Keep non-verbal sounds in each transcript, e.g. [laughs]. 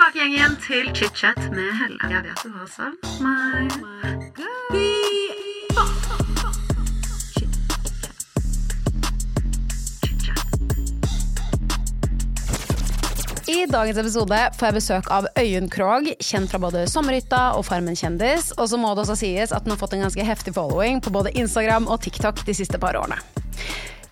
tilbake igjen, igjen til chit-chat med Helle. Jeg vet du har savn meg. I dagens episode får jeg besøk av Øyunn Krogh, kjent fra både Sommerhytta og Farmen kjendis. Og så må det også sies at hun har fått en ganske heftig following på både Instagram og TikTok de siste par årene.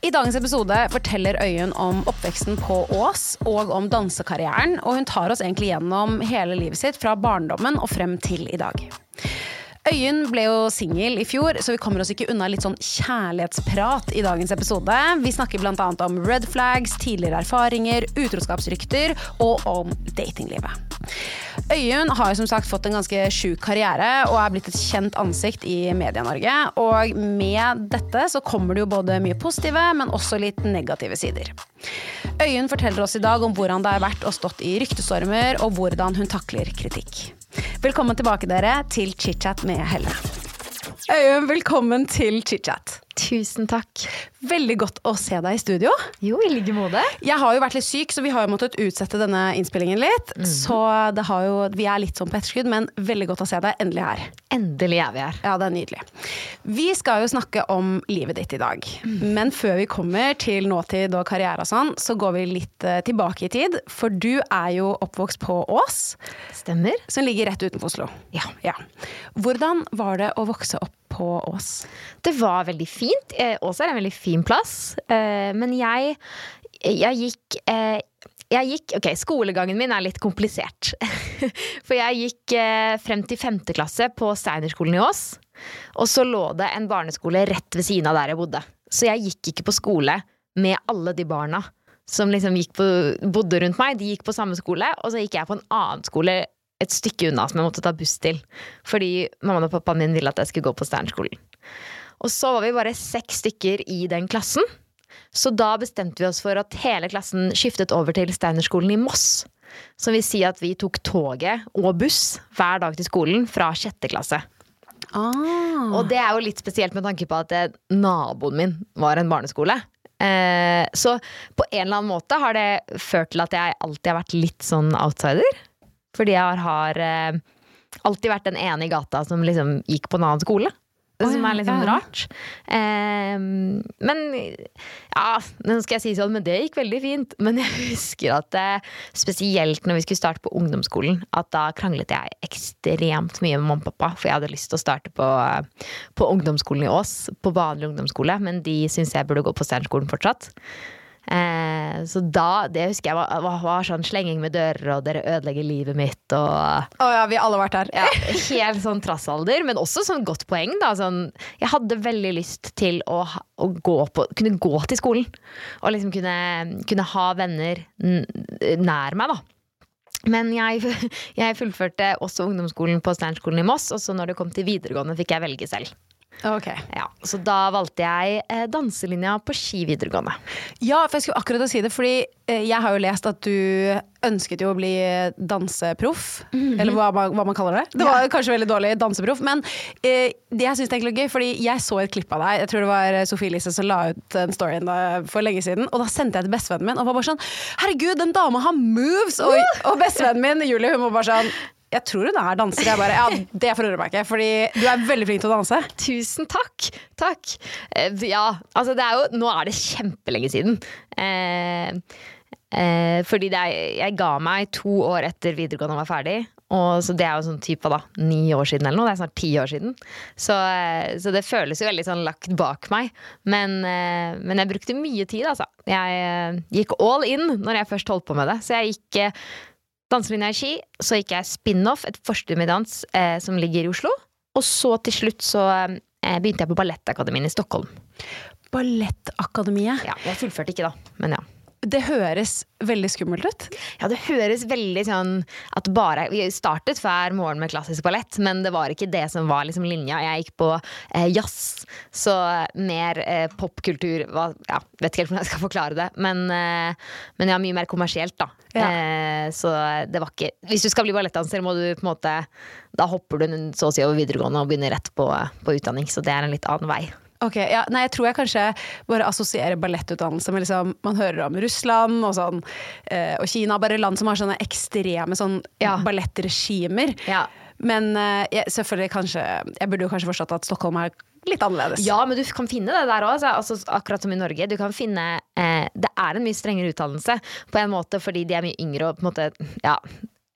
I dagens episode forteller Øyunn om oppveksten på Ås og om dansekarrieren, og hun tar oss egentlig gjennom hele livet sitt fra barndommen og frem til i dag. Øyunn ble jo singel i fjor, så vi kommer oss ikke unna litt sånn kjærlighetsprat i dagens episode. Vi snakker bl.a. om red flags, tidligere erfaringer, utroskapsrykter og om datinglivet. Øyunn har jo som sagt fått en ganske sjuk karriere og er blitt et kjent ansikt i Media-Norge. Og med dette så kommer det jo både mye positive, men også litt negative sider. Øyunn forteller oss i dag om hvordan det har vært å stått i ryktestormer, og hvordan hun takler kritikk. Velkommen tilbake dere til chit-chat med Helle. Øyunn, velkommen til chit-chat. Tusen takk. Veldig godt å se deg i studio. Jo, i like måte. Jeg har jo vært litt syk, så vi har jo måttet utsette denne innspillingen litt. Så det har jo, vi er litt sånn på etterskudd, men veldig godt å se deg endelig her. Endelig er vi her. Ja, det er nydelig. Vi skal jo snakke om livet ditt i dag. Men før vi kommer til nåtid og karriere og sånn, så går vi litt eh, tilbake i tid. For du er jo oppvokst på Ås, Stemmer. som ligger rett utenfor Oslo. Ja. Ja. Hvordan var det å vokse opp på Ås? Det var veldig fint. Eh, Ås er en veldig fin plass. Eh, men jeg, jeg gikk eh, jeg gikk, ok, Skolegangen min er litt komplisert. [laughs] For jeg gikk frem til femte klasse på Steinerskolen i Ås. Og så lå det en barneskole rett ved siden av der jeg bodde. Så jeg gikk ikke på skole med alle de barna som liksom på, bodde rundt meg. De gikk på samme skole, og så gikk jeg på en annen skole et stykke unna som jeg måtte ta buss til. Fordi mammaen og pappaen min ville at jeg skulle gå på Steinerskolen. Og så var vi bare seks stykker i den klassen. Så da bestemte vi oss for at hele klassen skiftet over til Steinerskolen i Moss. Som vil si at vi tok toget og buss hver dag til skolen fra sjette klasse. Ah. Og det er jo litt spesielt med tanke på at naboen min var en barneskole. Eh, så på en eller annen måte har det ført til at jeg alltid har vært litt sånn outsider. Fordi jeg har, eh, alltid vært den ene i gata som liksom gikk på en annen skole. Det som er litt sånn ja, ja. rart. Eh, men ja, nå skal jeg si sånn, men det gikk veldig fint. Men jeg husker at eh, spesielt når vi skulle starte på ungdomsskolen, at da kranglet jeg ekstremt mye med mamma og pappa. For jeg hadde lyst til å starte på, på ungdomsskolen i Ås, på vanlig ungdomsskole. Men de syntes jeg burde gå på Steinerskolen fortsatt. Eh, så da, det husker jeg var, var, var sånn slenging med dører, og dere ødelegger livet mitt, og Å ja, vi har alle vært der. ja, helt sånn trassalder, men også sånn godt poeng. Da. Sånn, jeg hadde veldig lyst til å, å gå på, kunne gå til skolen. Og liksom kunne, kunne ha venner nær meg, da. Men jeg, jeg fullførte også ungdomsskolen på Steinerskolen i Moss, og så når det kom til videregående, fikk jeg velge selv. Ok. Ja, så da valgte jeg eh, danselinja på Ski videregående. Ja, for jeg skulle akkurat si det, fordi eh, jeg har jo lest at du ønsket jo å bli danseproff. Eller hva man, hva man kaller det. Det var kanskje veldig dårlig danseproff, men eh, det jeg syns er gøy, fordi jeg så et klipp av deg, jeg tror det var Sofie Elise som la ut en story for lenge siden, og da sendte jeg til bestevennen min og var bare sånn Herregud, den dama har moves! Og, og bestevennen min, Julie, hun var bare sånn jeg tror hun er danser. Jeg bare, ja, Det forundrer meg ikke, fordi du er veldig flink til å danse. Tusen takk! Takk. Eh, ja, altså det er jo Nå er det kjempelenge siden. Eh, eh, fordi er, jeg ga meg to år etter videregående var ferdig. Og så Det er jo sånn type da, ni år siden eller noe. Det er snart ti år siden. Så, eh, så det føles jo veldig sånn lagt bak meg. Men, eh, men jeg brukte mye tid, altså. Jeg gikk all in når jeg først holdt på med det. Så jeg gikk danselinja i Ski, så gikk jeg spin-off, et forstudium i dans eh, som ligger i Oslo. Og så til slutt så eh, begynte jeg på Ballettakademien i Stockholm. Ballettakademiet. Ja, jeg fullførte ikke, da. Men ja. Det høres veldig skummelt ut. Ja, det høres veldig sånn at bare Vi startet hver morgen med klassisk ballett, men det var ikke det som var liksom linja. Jeg gikk på eh, jazz, så mer eh, popkultur var, ja, Vet ikke helt hvordan jeg skal forklare det, men, eh, men ja, mye mer kommersielt, da. Ja. Eh, så det var ikke Hvis du skal bli ballettdanser, må du på en måte Da hopper du så å si over videregående og begynner rett på, på utdanning, så det er en litt annen vei. Ok, ja, nei, jeg tror jeg kanskje bare assosierer ballettutdannelse med liksom Man hører om Russland og sånn, eh, og Kina, bare land som har sånne ekstreme sånn Ja. ballettregimer. Ja. Men eh, jeg, selvfølgelig kanskje Jeg burde jo kanskje forstått at Stockholm er litt annerledes. Ja, men du kan finne det der òg. Altså, akkurat som i Norge. Du kan finne eh, Det er en mye strengere utdannelse på en måte fordi de er mye yngre og på en måte Ja.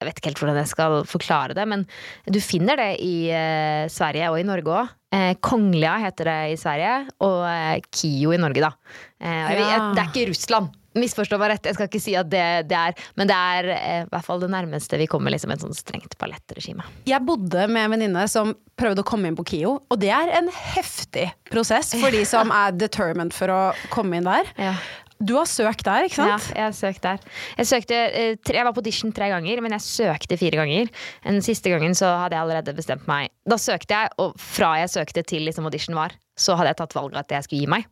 Jeg vet ikke helt hvordan jeg skal forklare det, men du finner det i eh, Sverige og i Norge òg. Eh, Konglia heter det i Sverige, og eh, KIO i Norge, da. Eh, jeg, jeg, det er ikke Russland. Misforstå meg rett, jeg skal ikke si at det, det er Men det er eh, i hvert fall det nærmeste vi kommer liksom et sånn strengt ballettregime. Jeg bodde med en venninne som prøvde å komme inn på KIO, og det er en heftig prosess for de som er determined for å komme inn der. Ja. Du har søkt der, ikke sant? Ja, jeg har søkt der. Jeg, søkte, eh, jeg var på audition tre ganger, men jeg søkte fire ganger. Den siste gangen så hadde jeg allerede bestemt meg. Da søkte jeg, og fra jeg søkte til liksom audition var, så hadde jeg tatt valget at jeg skulle gi meg.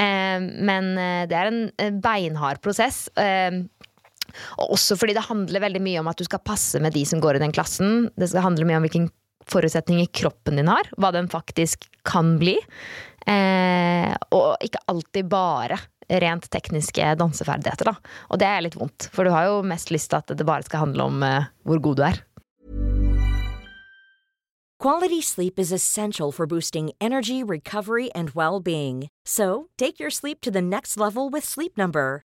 Eh, men eh, det er en beinhard prosess. Og også fordi det handler veldig mye om at du skal passe med de som går i den klassen. Det skal handle mye om hvilken forutsetninger kroppen din har, hva den faktisk kan bli. Og ikke alltid bare rent tekniske danseferdigheter, da. Og det er litt vondt, for du har jo mest lyst til at det bare skal handle om uh, hvor god du er. Quality sleep is essential for boosting energy, recovery, and well being. So, take your sleep to the next level with Sleep Number.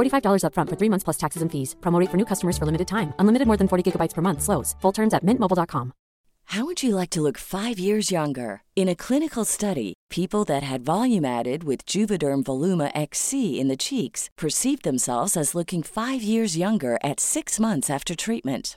$45 upfront for three months plus taxes and fees. Promo rate for new customers for limited time. Unlimited more than 40 gigabytes per month. Slows. Full terms at mintmobile.com. How would you like to look five years younger? In a clinical study, people that had volume added with Juvederm Voluma XC in the cheeks perceived themselves as looking five years younger at six months after treatment.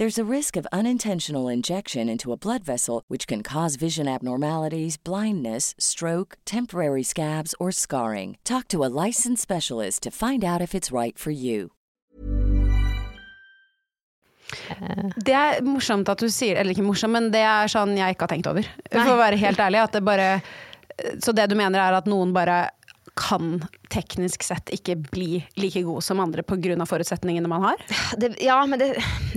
There's a risk of unintentional injection into a blood vessel, which can cause vision abnormalities, blindness, stroke, temporary scabs, or scarring. Talk to a licensed specialist to find out if it's right for you. Det er morsomt at du sier Eller ikke morsomt, men det er sånn jeg ikke har tenkt over. For å være helt ærlig. At det bare Så det du mener er at noen bare kan teknisk sett ikke bli like god som andre pga. forutsetningene man har? det, ja, men det,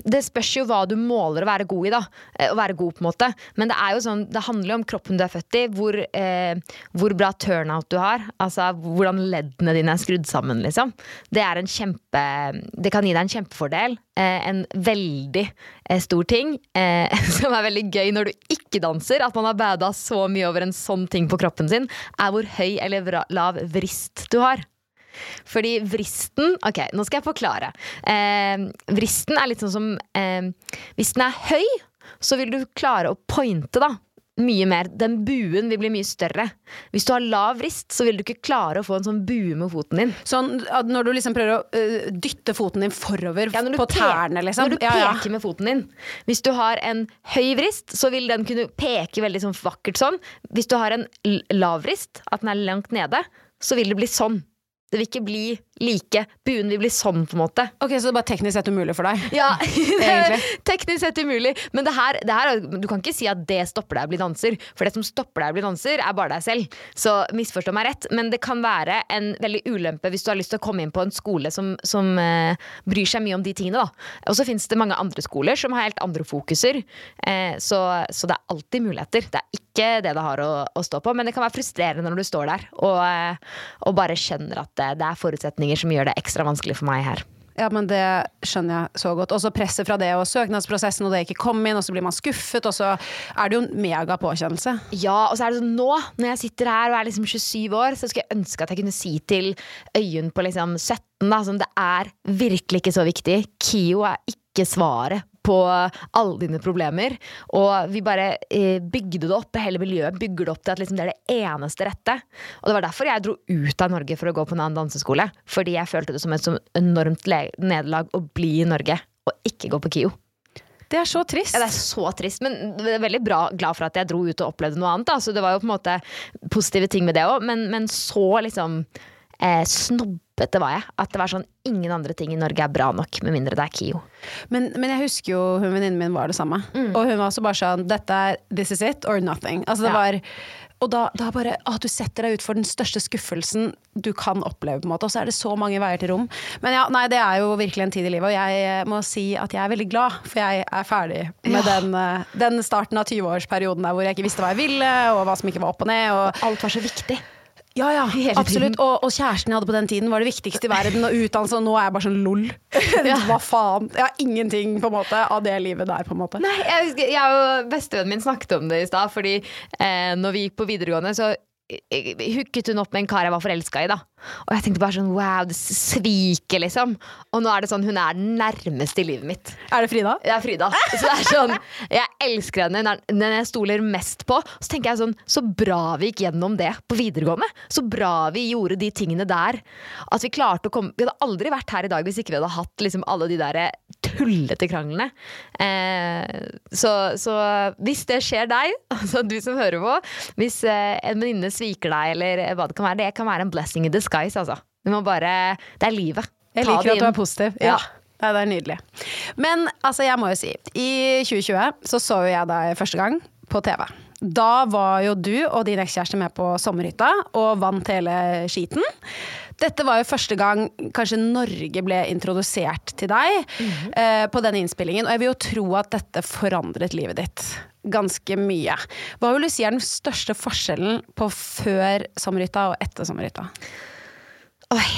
det spørs jo hva du måler å være god i, da. Eh, Å være god, på en måte. Men det er jo sånn, det handler jo om kroppen du er født i. Hvor, eh, hvor bra turnout du har. Altså hvordan leddene dine er skrudd sammen, liksom. Det er en kjempe Det kan gi deg en kjempefordel. Eh, en veldig eh, stor ting eh, [laughs] som er veldig gøy når du ikke danser. At man har bada så mye over en sånn ting på kroppen sin, er hvor høy eller lav vrist du har. Fordi vristen Ok, nå skal jeg forklare. Eh, vristen er litt sånn som eh, Hvis den er høy, så vil du klare å pointe, da. Mye mer. Den buen vil bli mye større. Hvis du har lav vrist, så vil du ikke klare å få en sånn bue med foten din. Sånn når du liksom prøver å uh, dytte foten din forover Ja, på tærne, liksom. Når du Ja, ja. peker med foten din. Hvis du har en høy vrist, så vil den kunne peke veldig sånn vakkert sånn. Hvis du har en lav vrist, at den er langt nede, så vil det bli sånn. Det vil ikke bli like. Buen vil bli sånn, på en måte. Ok, Så det er bare teknisk sett umulig for deg? [laughs] Ja, [laughs] teknisk sett umulig. Men det her, det her, er- du kan ikke si at det stopper deg å bli danser. For det som stopper deg å bli danser, er bare deg selv. Så misforstå meg rett. Men det kan være en veldig ulempe hvis du har lyst til å komme inn på en skole som, som eh, bryr seg mye om de tingene. Da. Og så finnes det mange andre skoler som har helt andre fokuser. Eh, så, så det er alltid muligheter. Det er ikke det det har å, å stå på. Men det kan være frustrerende når du står der og, eh, og bare skjønner at det, det er forutsetninger som gjør det ekstra vanskelig for meg her. Ja, men Det skjønner jeg så godt. Også presset fra det og søknadsprosessen, og det ikke kom inn, og så blir man skuffet, og så er det jo en mega påkjennelse. Ja, og så er det sånn nå, når jeg sitter her og er liksom 27 år, så skulle jeg ønske at jeg kunne si til Øyunn på liksom 17 da, som det er virkelig ikke så viktig. KIO er ikke svaret på alle dine problemer. Og vi bare eh, bygde det opp, hele miljøet bygger det opp til at liksom det er det eneste rette. Og det var derfor jeg dro ut av Norge for å gå på en annen danseskole. Fordi jeg følte det som et så enormt nederlag å bli i Norge og ikke gå på KIO. Det er så trist. Ja, det er så trist, men jeg er veldig bra, glad for at jeg dro ut og opplevde noe annet. Da. Så det var jo på en måte positive ting med det òg, men, men så liksom eh, snobbete var jeg. At det var sånn ingen andre ting i Norge er bra nok, med mindre det er KIO. Men, men jeg husker jo hun venninnen min var det samme. Og hun var også bare sånn Dette er this is it or nothing. Altså det Ja. var og da, da bare at du setter deg ut for den største skuffelsen du kan oppleve, på en måte. Og så er det så mange veier til rom. Men ja, nei, det er jo virkelig en tid i livet, og jeg eh, må si at jeg er veldig glad, for jeg er ferdig med den, eh, den starten av 20-årsperioden der hvor jeg ikke visste hva jeg ville, og hva som ikke var opp og ned. Og Alt var så viktig. Ja, ja, absolutt. Og, og kjæresten jeg hadde på den tiden, var det viktigste i verden. Og utdannelse, og nå er jeg bare sånn lol. [laughs] Hva faen? Jeg har ingenting på en måte av det livet der, på en måte. Nei, jeg, husker, jeg og bestevennen min snakket om det i stad, fordi eh, når vi gikk på videregående, så eh, hooket hun opp med en kar jeg var forelska i. da Og jeg tenkte bare sånn wow, det sviker, liksom. Og nå er det sånn, hun er den nærmeste i livet mitt. Er det Frida? Det er Frida. Så det er sånn, jeg elsker henne. Den jeg stoler mest på. Så tenker jeg sånn, så bra vi gikk gjennom det på videregående. Så bra vi gjorde de tingene der. At vi klarte å komme Vi hadde aldri vært her i dag hvis ikke vi hadde hatt liksom alle de der tullete kranglene. Eh, så, så hvis det skjer deg, altså du som hører på, hvis eh, en venninne sviker deg, eller hva det kan være, det kan være en blessing in disguise, altså. Du må bare Det er livet. Jeg Ta liker at du er positiv. Ja. Ja. Det er nydelig. Men altså, jeg må jo si, i 2020 så så jo jeg deg første gang på TV. Da var jo du og din ekskjæreste med på sommerhytta og vant hele skiten. Dette var jo første gang kanskje Norge ble introdusert til deg eh, på denne innspillingen, og jeg vil jo tro at dette forandret livet ditt ganske mye. Hva vil du si er den største forskjellen på før sommerhytta og etter sommerhytta? Oi.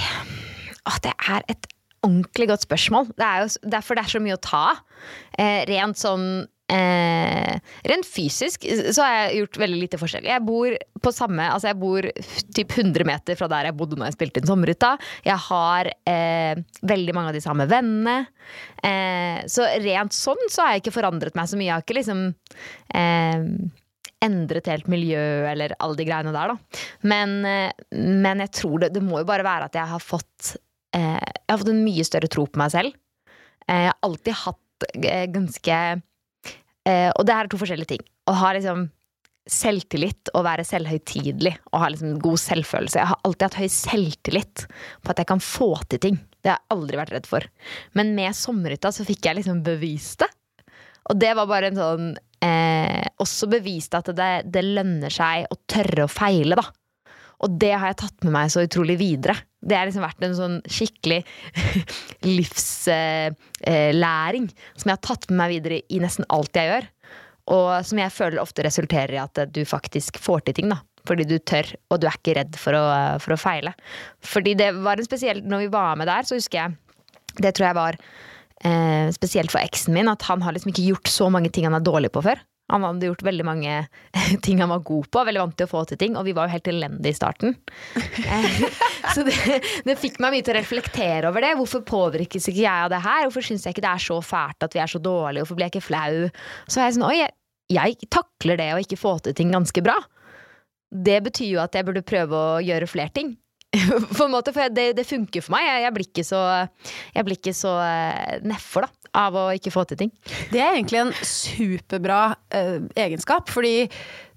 Åh, det er et ordentlig godt spørsmål. Det er jo derfor det er så mye å ta av. Eh, rent sånn eh, Rent fysisk så har jeg gjort veldig lite forskjell. Jeg bor på samme Altså jeg bor typ 100 meter fra der jeg bodde når jeg spilte inn Sommerhytta. Jeg har eh, veldig mange av de samme vennene. Eh, så rent sånn så har jeg ikke forandret meg så mye. Jeg har ikke liksom eh, endret helt miljø eller alle de greiene der, da. Men, eh, men jeg tror det, det må jo bare være at jeg har fått eh, Jeg har fått en mye større tro på meg selv. Eh, jeg har alltid hatt eh, ganske eh, Og det her er to forskjellige ting. Å ha liksom selvtillit og være selvhøytidelig og ha liksom god selvfølelse. Jeg har alltid hatt høy selvtillit på at jeg kan få til ting. Det har jeg aldri vært redd for. Men med sommerhytta så fikk jeg liksom bevist det. Og det var bare en sånn eh, Også beviste at det, det lønner seg å tørre å feile, da. Og det har jeg tatt med meg så utrolig videre. Det har liksom vært en sånn skikkelig [laughs] livslæring eh, som jeg har tatt med meg videre i nesten alt jeg gjør. Og som jeg føler ofte resulterer i at du faktisk får til ting. da fordi du tør, og du er ikke redd for å, for å feile. Fordi det var en spesiell Når vi var med der, så husker jeg Det tror jeg var eh, spesielt for eksen min, at han har liksom ikke gjort så mange ting han er dårlig på før. Han hadde gjort veldig mange [laughs] ting han var god på, veldig vant til å få til ting, og vi var jo helt elendige i starten. Eh, så det, det fikk meg mye til å reflektere over det. Hvorfor påvirkes ikke jeg av det her? Hvorfor syns jeg ikke det er så fælt at vi er så dårlige? Hvorfor blir jeg ikke flau? Så er jeg sånn, oi, jeg, jeg takler det å ikke få til ting ganske bra. Det betyr jo at jeg burde prøve å gjøre flere ting. På en måte, For det, det funker for meg. Jeg, jeg blir ikke så, jeg blir ikke så eh, nedfor da, av å ikke få til ting. Det er egentlig en superbra eh, egenskap, fordi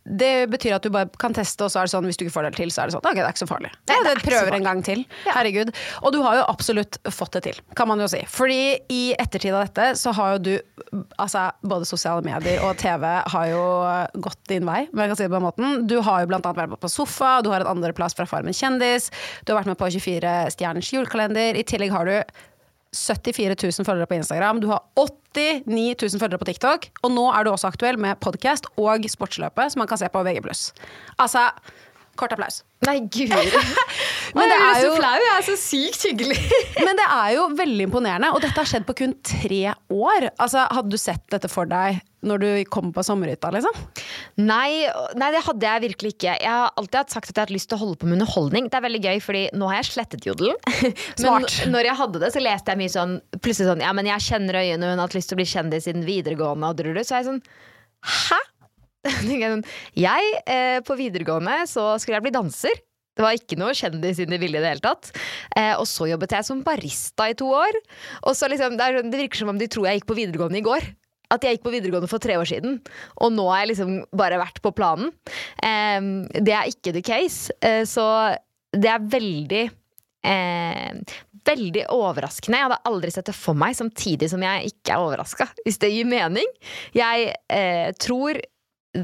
det betyr at du bare kan teste, og så er det sånn hvis du ikke får det til, så er det sånn ok, det er ikke så farlig. Nei, det er prøver en gang til. Herregud. Og du har jo absolutt fått det til, kan man jo si. Fordi i ettertid av dette så har jo du Altså både sosiale medier og TV har jo gått din vei, om jeg kan si det på den måten. Du har jo blant annet vært på Sofa, du har en andreplass fra Farmen kjendis, du har vært med på 24 stjerners julekalender. I tillegg har du 74 000 følgere på Instagram. Du har 89 000 følgere på TikTok. Og nå er du også aktuell med podkast og Sportsløpet, som man kan se på VG+. Altså, kort applaus. Nei, guri. [laughs] Men det er jo- så flau. Jeg er så sykt hyggelig. [laughs] Men det er jo veldig imponerende, og dette har skjedd på kun tre år. Altså, Hadde du sett dette for deg når du kom på sommerhytta, liksom? Nei, nei, det hadde jeg virkelig ikke. Jeg har alltid hatt sagt at jeg har hatt lyst til å holde på med underholdning. Det er veldig gøy, fordi nå har jeg slettet jodelen. [laughs] Men når jeg hadde det, så leste jeg mye sånn Plutselig sånn Ja, men jeg kjenner øyene, hun har hatt lyst til å bli kjendis siden videregående, og drurru. Så er jeg sånn Hæ? [laughs] tenker jeg sånn, eh, på videregående så skulle jeg bli danser. Det var ikke noe kjendis inn i bildet i det hele tatt. Eh, og så jobbet jeg som barista i to år. Og så liksom, det, er, sånn- det virker som om de tror jeg gikk på videregående i går. At jeg gikk på videregående for tre år siden, og nå har jeg liksom bare vært på planen. Eh, det er ikke the case. Eh, så det er veldig eh, Veldig overraskende. Jeg hadde aldri sett det for meg, samtidig som jeg ikke er overraska. Hvis det gir mening. Jeg eh, tror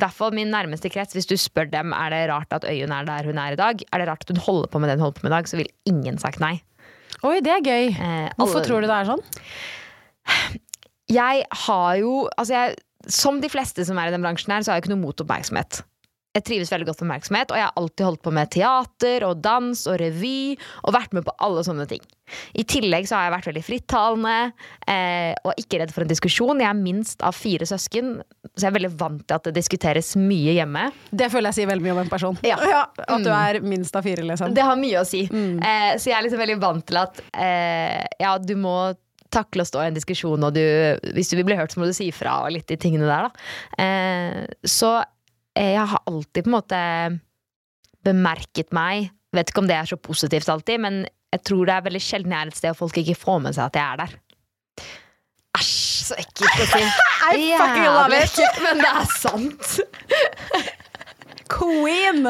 hvert fall min nærmeste krets, hvis du spør dem er det rart at Øyunn er der hun er i dag, er det rart at hun holder på med det hun holder på med i dag, så vil ingen sagt nei. Oi, det er gøy. Eh, Hvorfor alle- tror du det er sånn? Jeg har jo Altså, jeg, som de fleste som er i den bransjen her, så har jeg ikke noe mot oppmerksomhet. Jeg trives veldig godt med oppmerksomhet, og jeg har alltid holdt på med teater og dans og revy, og vært med på alle sånne ting. I tillegg så har jeg vært veldig frittalende, eh, og ikke redd for en diskusjon. Jeg er minst av fire søsken, så jeg er veldig vant til at det diskuteres mye hjemme. Det føler jeg sier veldig mye om en person. Ja. [laughs] At du er minst av fire, liksom. Det har mye å si. Eh, så jeg er liksom veldig vant til at eh, ja, du må takle å stå i en diskusjon, og du, hvis du vil bli hørt, så må du si ifra, og litt de tingene der, da. Eh, så jeg har alltid på en måte bemerket meg Vet ikke om det er så positivt alltid, men jeg tror det er veldig sjelden jeg er et sted og folk ikke får med seg at jeg er der. Æsj, så ekkelt å si. [laughs] I fucking love Jævlig it. ekkelt, men det er sant. [laughs] Queen!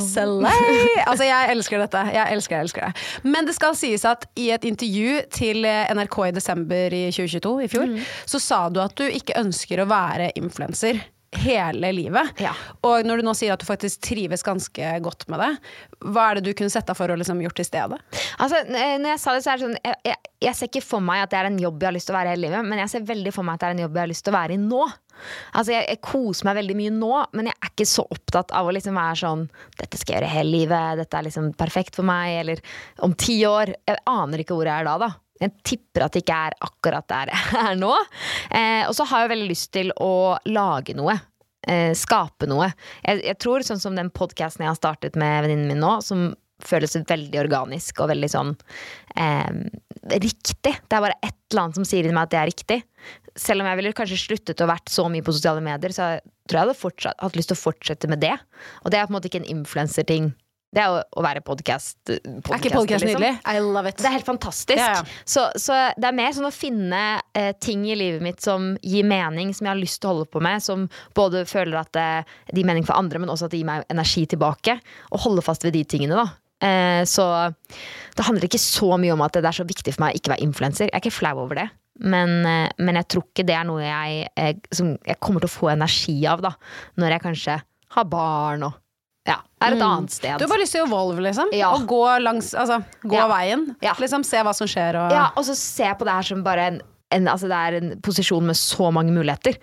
Slay! Altså, jeg elsker dette. Jeg elsker jeg elsker det. Men det skal sies at i et intervju til eh, NRK i desember i 2022, i fjor, så sa du at du ikke ønsker å være influenser hele livet. Ja. Og når du nå sier at du faktisk trives ganske godt med det, hva er det du kunne sett deg for å liksom gjort i stedet? Altså, når jeg sa det, så er det sånn jeg, jeg, jeg ser ikke for meg at det er en jobb jeg har lyst til å være hele livet, men jeg ser veldig for meg at det er en jobb jeg har lyst til å være i nå. Altså, jeg, jeg koser meg veldig mye nå, men jeg er ikke så opptatt av å liksom være sånn Dette skal jeg gjøre hele livet, dette er liksom perfekt for meg, eller om ti år. Jeg aner ikke hvor jeg er da, da. Jeg tipper at det ikke er akkurat der jeg [laughs] er nå. Eh, og så har jeg veldig lyst til å lage noe. Eh, skape noe. Jeg, jeg tror sånn som den podkasten jeg har startet med venninnen min nå, som føles veldig organisk og veldig sånn eh, riktig. Det er bare et eller annet som sier til meg at det er riktig. Selv om jeg ville kanskje sluttet å vært så mye på sosiale medier, så tror jeg jeg hadde fortsatt, hatt lyst til å fortsette med det. Og det er på en måte ikke en influenser-ting. Det er å, å være podkast. Er ikke podcast nydelig? I love it. Det er helt fantastisk. Ja, ja. Så, så det er mer sånn å finne eh, ting i livet mitt som gir mening, som jeg har lyst til å holde på med. Som både føler at det, det gir mening for andre, men også at det gir meg energi tilbake. Og holde fast ved de tingene, da. Eh, så det handler ikke så mye om at det er så viktig for meg å ikke være influenser. Jeg er ikke flau over det. Men, eh, men jeg tror ikke det er noe jeg, jeg, som jeg kommer til å få energi av, da. Når jeg kanskje har barn og ja, er et annet sted. Du har bare lyst til å evolve, liksom. Ja. Og gå langs Altså, gå Ja. veien. Ja. Liksom, se hva som skjer og Ja, og så se på det her som bare en, en, altså det er en posisjon med så mange muligheter.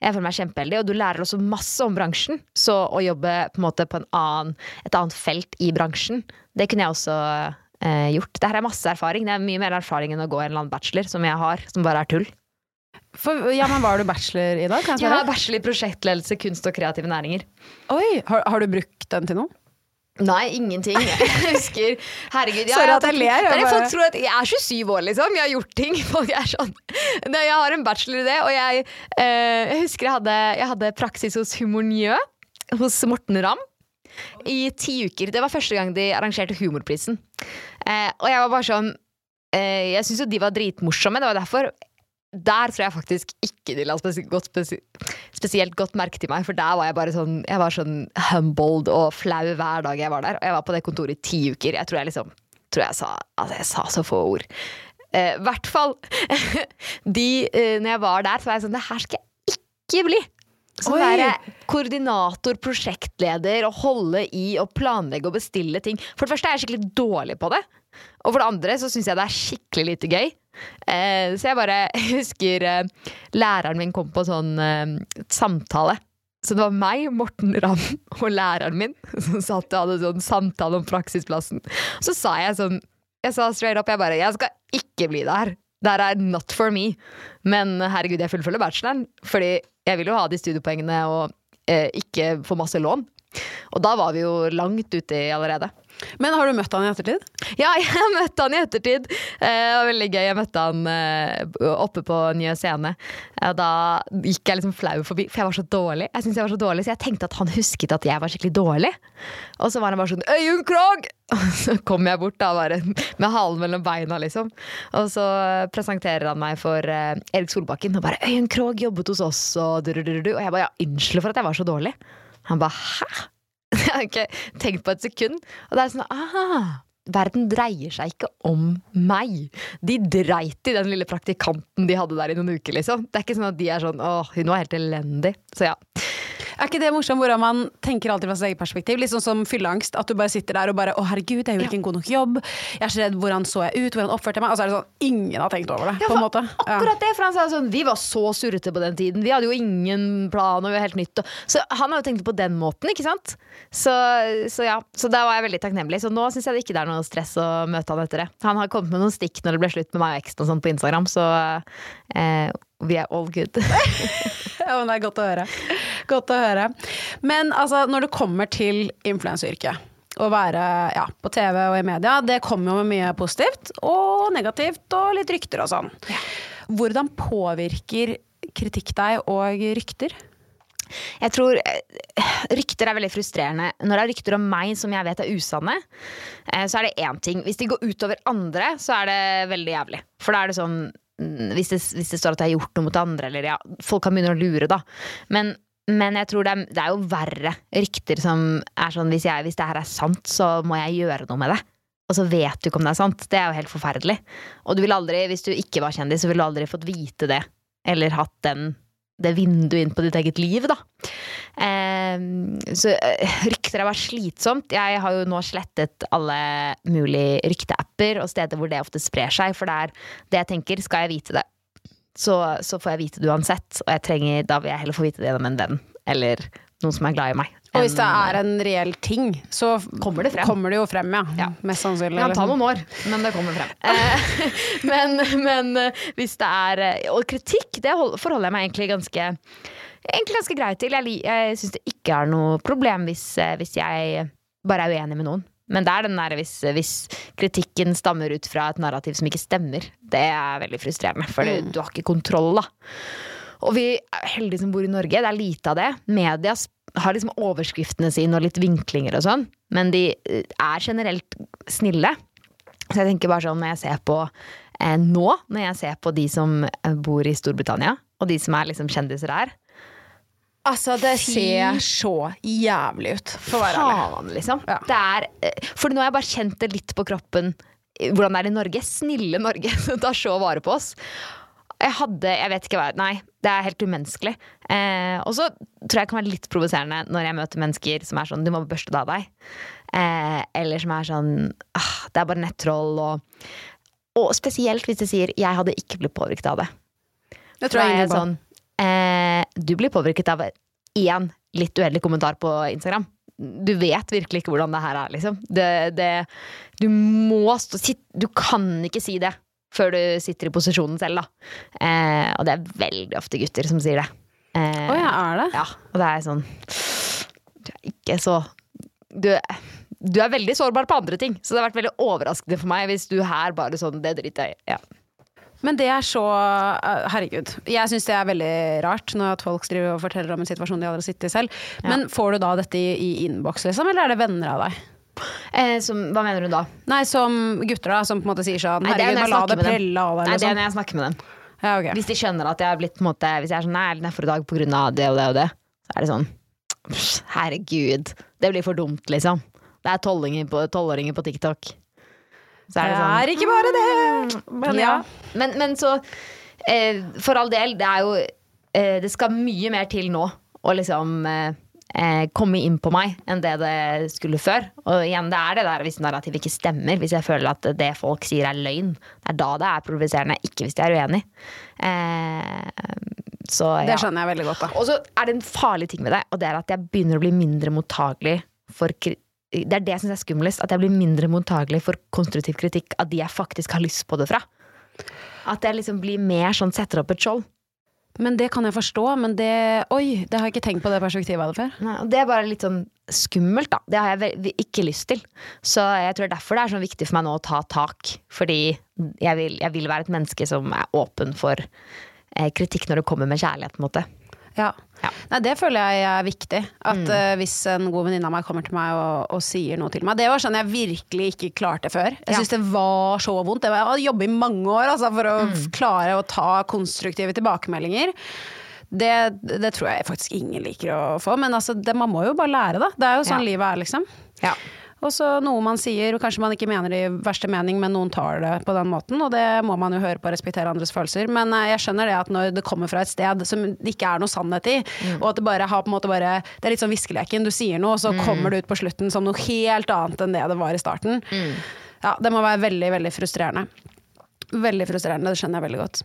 Jeg føler meg kjempeheldig, og du lærer også masse om bransjen. Så å jobbe på, en måte på en annen, et annet felt i bransjen, det kunne jeg også eh, gjort. Det her er masse erfaring. Det er mye mer erfaring enn å gå en eller annen bachelor, som jeg har, som bare er tull. For, ja, men Var du bachelor i dag? Jeg har bachelor i prosjektledelse, kunst og kreative næringer. Oi, har, har du brukt den til noe? Nei, ingenting. Jeg [laughs] husker Herregud. jeg Sorry at jeg ler, jeg Folk tror at jeg er 27 år, liksom. Jeg har gjort ting. [laughs] Folk er sånn Jeg har en bachelor i det, og jeg, eh, jeg husker jeg hadde, jeg hadde praksis hos Humor Njø. Hos Morten Ramm. I ti uker. Det var første gang de arrangerte Humorprisen. Eh, og jeg var bare sånn eh, Jeg syns jo de var dritmorsomme. Det var derfor der tror jeg faktisk ikke de la spes godt spes spesielt godt merke til meg, for der var jeg bare sånn Jeg var sånn humbled og flau hver dag jeg var der. Og jeg var på det kontoret i ti uker. Jeg tror jeg liksom tror jeg sa Altså, jeg sa så få ord. Eh, hvert fall [laughs] de eh, Når jeg var der, så var jeg sånn Det her skal jeg ikke bli! Oi. være koordinator, prosjektleder og holde i og planlegge og bestille ting. For det første er jeg skikkelig dårlig på det. Og for det andre så syns jeg det er skikkelig lite gøy. Eh, så jeg bare [laughs] husker eh, læreren min kom på sånn eh, samtale. Så det var meg, Morten Ramm og læreren min [laughs] som satt og hadde sånn samtale om praksisplassen. Så sa jeg sånn Jeg sa straight up, jeg bare Jeg skal ikke bli der. Det her er not for me. Men herregud, jeg fullfølger bacheloren. Fordi jeg vil jo ha de studiepoengene og eh, ikke få masse lån. Og da var vi jo langt ute allerede. Men har du møtt han i ettertid? Ja, [laughs] jeg møtte han i ettertid. Eh, Det var veldig gøy. Jeg møtte han eh, oppe på Nye Scene. Og da gikk jeg liksom flau forbi, for jeg var så dårlig. Jeg synes jeg var Så dårlig Så jeg tenkte at han husket at jeg var skikkelig dårlig. Og så var han bare sånn Øyunn Krogh! [laughs] Og så kom jeg bort da bare med halen mellom beina, liksom. Og så presenterer han meg for eh, Erik Solbakken og bare 'Øyunn Krogh jobbet hos oss', og du, du, du, du. Og jeg bare ja, unnskyld for at jeg var så dårlig. Han bare 'hæ?' [laughs] Jeg har ikke tenkt på et sekund. Og det er sånn ah, Verden dreier seg ikke om meg. De dreit i den lille praktikanten de hadde der i noen uker, liksom. Det er ikke sånn at de er sånn åh, hun var helt elendig. Så ja. Er ikke det morsomt hvordan man tenker alltid fra sitt eget perspektiv? Litt sånn som fylleangst. At du bare sitter der og bare 'Å, herregud, jeg gjorde ikke en god nok jobb'. 'Jeg er så redd. Hvordan så jeg ut? Hvordan oppførte jeg meg?' Og så er det sånn Ingen har tenkt over det, på en måte. Ja. Akkurat det, for han sa sånn Vi var så surrete på den tiden. Vi hadde jo ingen plan, og vi var helt nytt. Så han har jo tenkt på den måten, ikke sant? Så, så ja. Så da var jeg veldig takknemlig. Så nå syns jeg det ikke er noe stress å møte han etter det. Han har kommet med noen stikk når det ble slutt med meg og eksen og sånn på Instagram, så eh, vi er all good. [laughs] Ja, det er godt å høre. Godt å høre. Men altså, når det kommer til influenseryrket, å være ja, på TV og i media, det kommer jo med mye positivt og negativt og litt rykter og sånn. Hvordan påvirker kritikk deg og rykter? Jeg tror eh, Rykter er veldig frustrerende. Når det er rykter om meg som jeg vet er usanne, eh, så er det én ting. Hvis de går utover andre, så er det veldig jævlig. For da er det sånn hvis det, hvis det står at jeg har gjort noe mot andre, eller ja Folk kan begynne å lure, da. Men, men jeg tror det er, det er jo verre rykter som er sånn hvis, jeg, hvis det her er sant, så må jeg gjøre noe med det. Og så vet du ikke om det er sant. Det er jo helt forferdelig. Og du vil aldri, hvis du ikke var kjendis, så ville du aldri fått vite det. Eller hatt den det vinduet inn på ditt eget liv, da. Eh, så eh, rykter er bare slitsomt. Jeg har jo nå slettet alle mulige rykteapper og steder hvor det ofte sprer seg, for det er det jeg tenker. Skal jeg vite det, så, så får jeg vite det uansett. Og jeg trenger, da vil jeg heller få vite det gjennom en venn eller noen som er glad i meg. Og hvis det er en reell ting, så Kommer det frem. Kommer det jo frem, ja. Ja. Mest sannsynlig. Det kan ta noen år, men det kommer frem. Eh, [laughs] men, men eh, hvis det er Og kritikk, det forholder jeg meg egentlig ganske Egentlig ganske greit til. Jeg, jeg syns det ikke er noe problem hvis, eh, hvis jeg bare er uenig med noen. Men det er den der hvis, hvis kritikken stammer ut fra et narrativ som ikke stemmer. Det er veldig frustrerende, for du har ikke kontroll, da. Og vi er heldige som bor i Norge. Det er lite av det. Media har liksom overskriftene sine og litt vinklinger og sånn, men de eh, er generelt snille. Så jeg tenker bare sånn når jeg ser på eh, nå, når jeg ser på de som eh, bor i Storbritannia, og de som er liksom kjendiser her Altså, det ser så jævlig ut, for å være ærlig. Liksom. Ja. Det er, eh, for nå har jeg bare kjent det litt på kroppen Hvordan hvordan det er i Norge. Snille Norge [laughs] tar så vare på oss. Jeg hadde Jeg vet ikke hva Nei, det er helt umenneskelig. Eh, og så tror jeg det kan være litt provoserende når jeg møter mennesker som er sånn Du må børste det av deg. Eh, eller som er sånn ah, Det er bare nettroll og Og spesielt hvis de sier 'jeg hadde ikke blitt påvirket av det'. Det tror jeg er ingen på. sånn eh, Du blir påvirket av én litt uheldig kommentar på Instagram. Du vet virkelig ikke hvordan det her er, liksom. Det, det, du må stå sitt, Du kan ikke si det før du sitter i posisjonen selv, da. Eh, og det er veldig ofte gutter som sier det. Eh, oh, ja, er det? ja, og det er sånn Du er ikke så du, du er veldig sårbar på andre ting, så det har vært veldig overraskende for meg hvis du her bare sånn Det driter jeg i. Ja. Men det er så uh, Herregud. Jeg syns det er veldig rart når at folk driver og forteller om en situasjon de aldri har sittet i selv. Men får du da dette i, i innboks, liksom, eller er det venner av deg? Eh, som, hva mener du da? Nei, som gutter, da, som på en måte sier sånn er Herregud, bare la det prelle av deg. Nei, det er Liksom. når jeg snakker med dem. Ja, okay. Hvis de skjønner at jeg har blitt på en måte Hvis jeg er sånn Nei, jeg er nedfor i dag av det og det og det, så er det sånn Herregud. Det blir for dumt, liksom. Det er tolvåringer på, på TikTok. Så er det sånn Det er ikke bare det! Men ja. Men, men så eh, For all del, det er jo eh, Det skal mye mer til nå å liksom eh, eh, komme inn på meg enn det det skulle før. Og igjen, det er det der hvis narrativet ikke stemmer. Hvis jeg føler at det folk sier er løgn. Det er da det er provoserende, ikke hvis de er uenig. Eh, så Det skjønner jeg veldig godt, da. Og så er det en farlig ting med det, og det er at jeg begynner å bli mindre mottagelig for kri Det er det jeg syns er skumlest. At jeg blir mindre mottagelig for konstruktiv kritikk av de jeg faktisk har lyst på det fra. At jeg liksom blir mer sånn setter opp et skjold. Men det kan jeg forstå. Men det Oi, det har jeg ikke tenkt på det perspektivet av det før. Nei, det er bare litt sånn skummelt, da. Det har jeg ikke lyst til. Så jeg tror derfor det er så viktig for meg nå å ta tak. Fordi jeg vil, jeg vil være et menneske som er åpen for eh, kritikk når det kommer med kjærlighet, på en måte. Ja. Ja. Nei, det føler jeg er viktig. At eh, hvis en god venninne av meg kommer til meg og, og sier noe til meg Det var sånn jeg virkelig ikke klarte før. Jeg Ja. det var så vondt. Det var, jeg har jobbet i mange år altså, for å mm. klare å ta konstruktive tilbakemeldinger. Det, det tror jeg faktisk ingen liker å få, men altså, det, man må jo bare lære, da. Det er jo sånn Ja. livet er, liksom. Ja. Og så noe man sier, og kanskje man ikke mener det i verste mening, men noen tar det på den måten, og det må man jo høre på og respektere andres følelser. Men eh, jeg skjønner det at når det kommer fra et sted som det ikke er noe sannhet i, og at det bare har på en måte bare Det er litt sånn viskeleken. Du sier noe, og så kommer det ut på slutten som noe helt annet enn det det var i starten. Ja, det må være veldig, veldig frustrerende. Veldig frustrerende, det skjønner jeg veldig godt.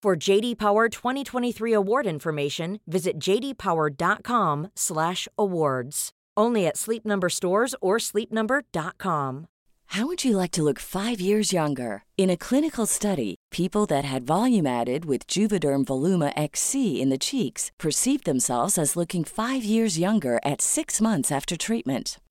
For JD Power 2023 award information, visit jdpower.com/awards. Only at Sleep Number stores or sleepnumber.com. How would you like to look five years younger? In a clinical study, people that had volume added with Juvederm Voluma XC in the cheeks perceived themselves as looking five years younger at six months after treatment.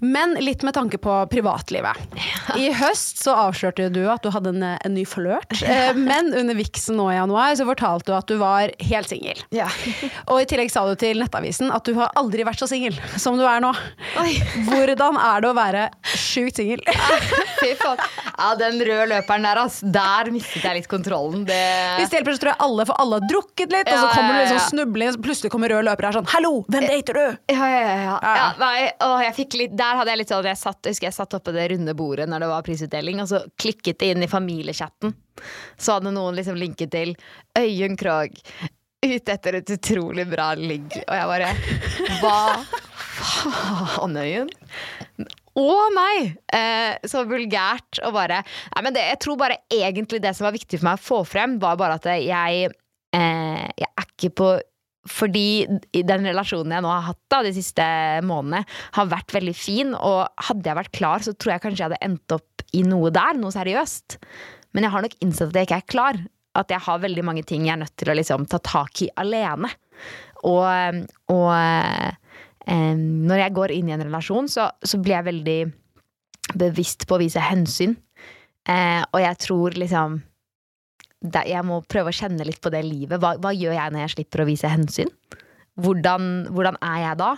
Men litt med tanke på privatlivet. I høst så avslørte du at du hadde en, en ny flørt. [laughs] Eh, Men under viksen nå i januar så fortalte du at du var helt singel. Ja. [laughs] Og i tillegg sa du til Nettavisen at du har aldri vært så singel som du er nå. Oi. Hvordan er det å være sjukt singel? [laughs] Fy faen. Ja, den røde løperen der, altså. Der mistet jeg litt kontrollen. Det Hvis det hjelper, så tror jeg alle For alle har drukket litt, og så Ja, kommer du ja, liksom snubling, og så plutselig kommer rød løper her sånn Hallo, hvem dater du? Ja, ja, ja. ja. Ja. ja nei, å, jeg fikk litt, der hadde jeg litt sånn jeg satt, husker jeg satt oppe det runde bordet når det var prisutdeling, og så klikket det inn i familiechatten. Så hadde noen liksom linket til Øyunn Krogh ute etter et utrolig bra ligg. Og jeg bare Hva faen, Øyunn? Å nei! Eh, så vulgært og bare Nei, men det, Jeg tror bare egentlig det som var viktig for meg å få frem, var bare at jeg, eh, jeg er ikke på fordi den relasjonen jeg nå har hatt da, de siste månedene, har vært veldig fin. Og hadde jeg vært klar, så tror jeg kanskje jeg hadde endt opp i noe der, noe seriøst. Men jeg har nok innsett at jeg ikke er klar. At jeg har veldig mange ting jeg er nødt til å liksom ta tak i alene. Og, og eh, når jeg går inn i en relasjon, så, så blir jeg veldig bevisst på å vise hensyn. Eh, og jeg tror liksom Jeg må prøve å kjenne litt på det livet. Hva, hva gjør jeg når jeg slipper å vise hensyn? Hvordan, hvordan er jeg da?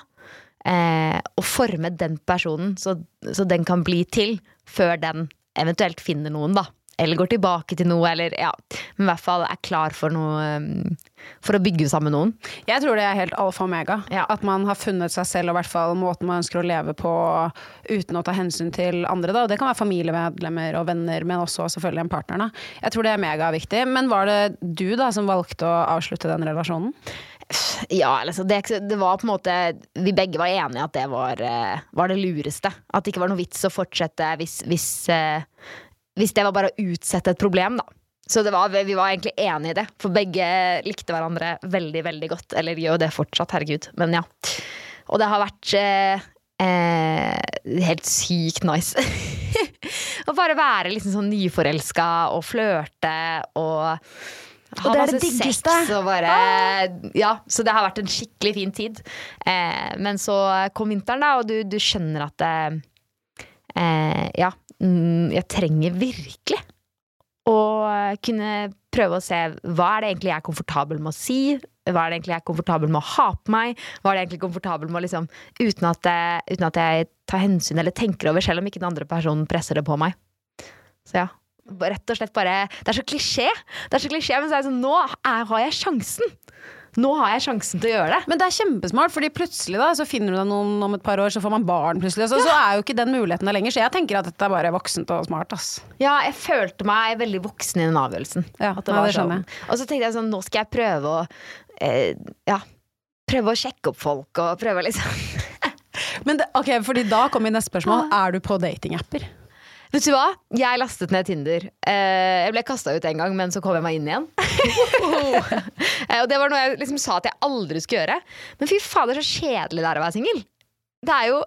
Eh, og forme den personen så, så den kan bli til før den eventuelt finner noen, da. Eller går tilbake til noe, eller ja. Men i hvert fall er klar for noe um, For å bygge sammen noen. Jeg tror det er helt alfa og omega. Ja. At man har funnet seg selv og i hvert fall måten man ønsker å leve på uten å ta hensyn til andre. Da. Det kan være familiemedlemmer og venner, men også selvfølgelig en partner. Da. Jeg tror det er megaviktig. Men var det du da som valgte å avslutte den relasjonen? Ja, altså det, det var på en måte Vi begge var enige at det var, eh, var det lureste. At det ikke var noe vits å fortsette hvis, hvis, eh, hvis det var bare å utsette et problem, da. Så det var, vi var egentlig enige i det, for begge likte hverandre veldig, veldig godt. Eller gjør det fortsatt, herregud. Men ja. Og det har vært eh, eh, helt sykt nice. [laughs] Å bare være liksom sånn nyforelska og flørte og ha det er det masse sex og bare Ja, så det har vært en skikkelig fin tid. Eh, men så kom vinteren, da, og du, du skjønner at det... eh, Ja, mm, jeg trenger virkelig å kunne prøve å se hva er det egentlig jeg er komfortabel med å si. Hva er det egentlig jeg er komfortabel med å ha på meg? Hva er det egentlig komfortabel med å liksom uten at, jeg- uten at jeg tar hensyn eller tenker over, selv om ikke den andre personen presser det på meg. Så ja. Rett og slett bare Det er så klisjé! Det er så klisjé, Men så er det sånn Nå er, har jeg sjansen! Nå har jeg sjansen til å gjøre det. Men det er kjempesmart, fordi plutselig da, så finner du deg noen om et par år, så får man barn plutselig. Så, så er jo ikke den muligheten der lenger. Så jeg tenker at dette er bare voksent og smart. ass. Ja, jeg følte meg veldig voksen i den avgjørelsen. Ja, At det var det sånn. Og så tenkte jeg sånn, nå skal jeg prøve å eh, Ja. Prøve å sjekke opp folk og prøve liksom [laughs] Men det, ok, fordi da kommer neste spørsmål. Er du på datingapper? Vet du hva? Jeg lastet ned Tinder. Eh, jeg ble kasta ut en gang, men så kom jeg meg inn igjen. [laughs] eh, og det var noe jeg liksom sa at jeg aldri skulle gjøre. Men fy fader, så kjedelig det er å være singel. Det er jo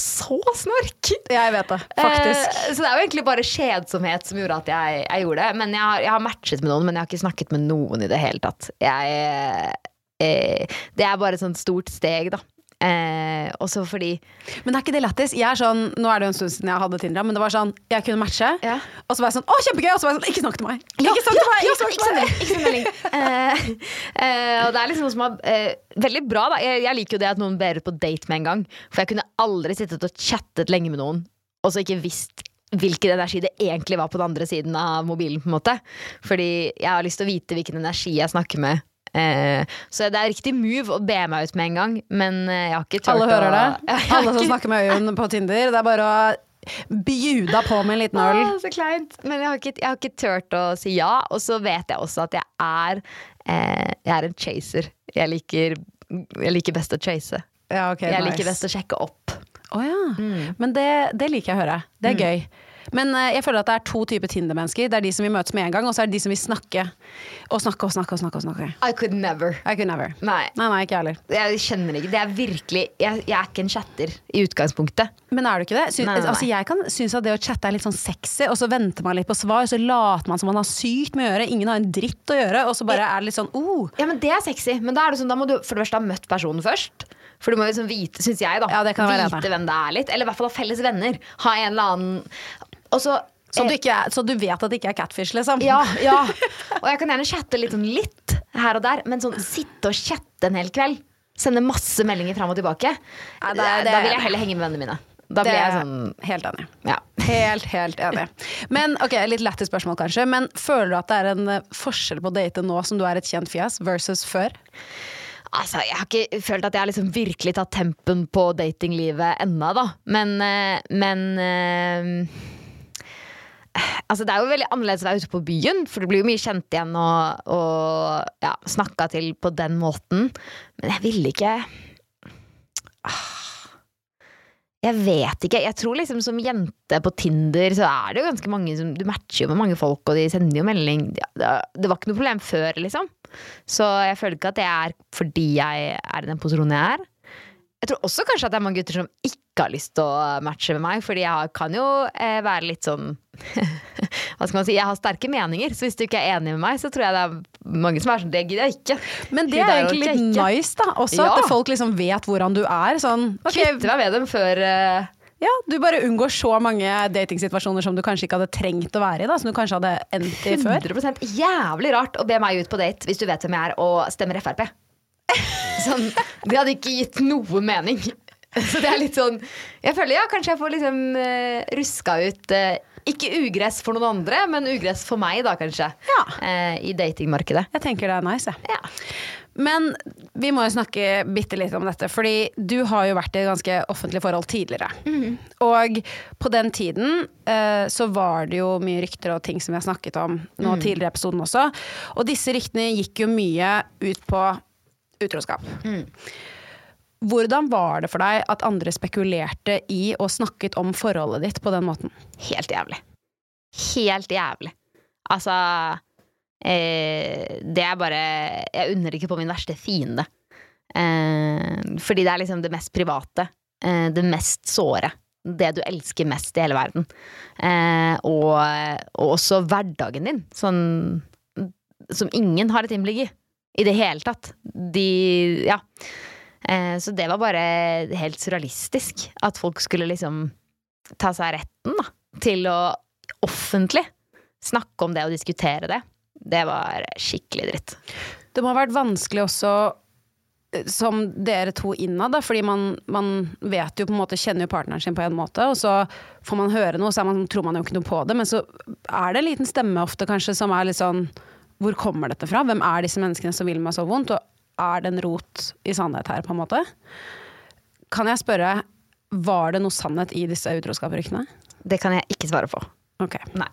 så snork! Jeg vet det, faktisk. Eh, så det er jo egentlig bare kjedsomhet som gjorde at jeg, jeg gjorde det. Men jeg har, jeg har matchet med noen, men jeg har ikke snakket med noen i det hele tatt. Jeg, eh, det er bare et sånt stort steg, da. Eh, også fordi Men er ikke det lættis? Sånn, Nå er det jo en stund siden jeg hadde Tinder, men det var sånn Jeg kunne matche, Ja. og så var jeg sånn Å, kjempegøy! Og så var jeg sånn Ikke snakk til meg! Ikke snakk til meg! Ikke snakk til meg! Ikke melding. Eh, eh, og det er liksom noe som er eh, veldig bra. da jeg, jeg liker jo det at noen ber ut på date med en gang. For jeg kunne aldri sittet og chattet lenge med noen og så ikke visst hvilken energi det egentlig var på den andre siden av mobilen. på en måte Fordi jeg har lyst til å vite hvilken energi jeg snakker med. Eh, så det er riktig move å be meg ut med en gang, men eh, jeg har ikke turt Alle hører det. [laughs] å Alle som snakker med Øyunn på Tinder. Det er bare å bjuda på med en liten øl. Ah, så kleint. Men jeg har, ikke, jeg har ikke turt å si ja. Og så vet jeg også at jeg er eh, Jeg er en chaser. Jeg liker, jeg liker best å chase. Ja, okay, Jeg nice. liker best å sjekke opp. Å ja. Men det, det liker jeg å høre. Det er gøy. Men eh, jeg føler at det er to typer Tinder-mennesker. Det er de som vil møtes med en gang, og så er det de som vil snakke. Og snakke og snakke og snakke. og snakke I could never. I could never. Nei. Nei, nei, ikke heller. Jeg kjenner ikke Det er virkelig Jeg, jeg er ikke en chatter i utgangspunktet. Men er du ikke det? Syn, Nei. Altså, jeg kan synes at det å chatte er litt sånn sexy, og så venter man litt på svar, så later man som man har sykt med å gjøre, ingen har en dritt å gjøre, og så bare er det litt sånn oh. Ja, men Det er sexy. Men da, er det sånn, da må du for det første ha møtt personen først. For du må liksom vite, syns jeg, da. Ja, det kan være vite hvem det er litt. Eller i hvert fall ha felles venner. Ha en eller annen så Så du, ikke er, så du vet at det ikke er catfish, liksom? Ja, [laughs] ja. Og jeg kan gjerne chatte litt, sånn litt her og der, men sånn sitte og chatte en hel kveld, sende masse meldinger fram og tilbake, Nei, det det da vil jeg heller henge med vennene mine. Da blir jeg sånn Helt enig. ja. Helt, helt enig. Men ok, litt lættis spørsmål kanskje, men føler du at det er en eh, forskjell på å date nå som du er et kjent fjes, versus før? Altså, jeg har ikke følt at jeg har liksom virkelig tatt tempen på datinglivet ennå, da. Men, eh, men eh, Altså, det er jo veldig annerledes å være ute på byen, for du blir jo mye kjent igjen og, og ja, snakka til på den måten. Men jeg ville ikke Ah. Jeg vet ikke. Jeg tror liksom som jente på Tinder så er det jo ganske mange som Du matcher jo med mange folk, og de sender jo melding. Det var ikke noe problem før, liksom. Så jeg føler ikke at det er fordi jeg er i den posisjonen jeg er. Jeg tror også kanskje at det er mange gutter som ikke har lyst til å matche med meg, fordi jeg kan jo eh, være litt sånn [laughs] Hva skal man si? Jeg har sterke meninger, så hvis du ikke er enig med meg, så tror jeg det er mange som er sånn Det gidder jeg ikke. Men det Fordi er egentlig litt nice, da. Også Ja. at folk liksom vet hvordan du er. Sånn, ok, Kvitte meg med dem før eh, ja, du bare unngår så mange datingsituasjoner som du kanskje ikke hadde trengt å være i, da, som du kanskje hadde endt i før. 100% jævlig rart å be meg ut på date hvis du vet hvem jeg er og stemmer Frp. [laughs] Sånn, det hadde ikke gitt noe mening. Så det er litt sånn Jeg føler ja, kanskje jeg får liksom uh, ruska ut uh, ikke ugress for noen andre, men ugress for meg, da kanskje. Ja. Uh, I datingmarkedet. Jeg tenker det er nice, jeg. Ja. Men vi må jo snakke bitte litt om dette, fordi du har jo vært i et ganske offentlig forhold tidligere. Og på den tiden uh, så var det jo mye rykter og ting som vi har snakket om nå tidligere i episoden også. Og disse ryktene gikk jo mye ut på utroskap. Hvordan var det for deg at andre spekulerte i og snakket om forholdet ditt på den måten? Helt jævlig. Helt jævlig. Altså eh, Det er bare Jeg unner ikke på min verste fiende. Eh, fordi det er liksom det mest private. Eh, det mest såre. Det du elsker mest i hele verden. Eh, og, og også hverdagen din. Sånn som ingen har et innblikk i. I det hele tatt. De Ja. Eh, så det var bare helt surrealistisk. At folk skulle liksom ta seg retten da, til å offentlig snakke om det og diskutere det. Det var skikkelig dritt. Det må ha vært vanskelig også eh, som dere to innad, da, fordi man, man vet jo på en måte, kjenner jo partneren sin på en måte, og så får man høre noe, så man, tror man jo ikke noe på det, men så er det en liten stemme ofte kanskje som er litt sånn Hvor kommer dette fra? Hvem er disse menneskene som vil meg så vondt? Og er det en rot i sannhet her, på en måte? Kan jeg spørre, var det noe sannhet i disse utroskapsryktene? Det kan jeg ikke svare på. Ok, Nei.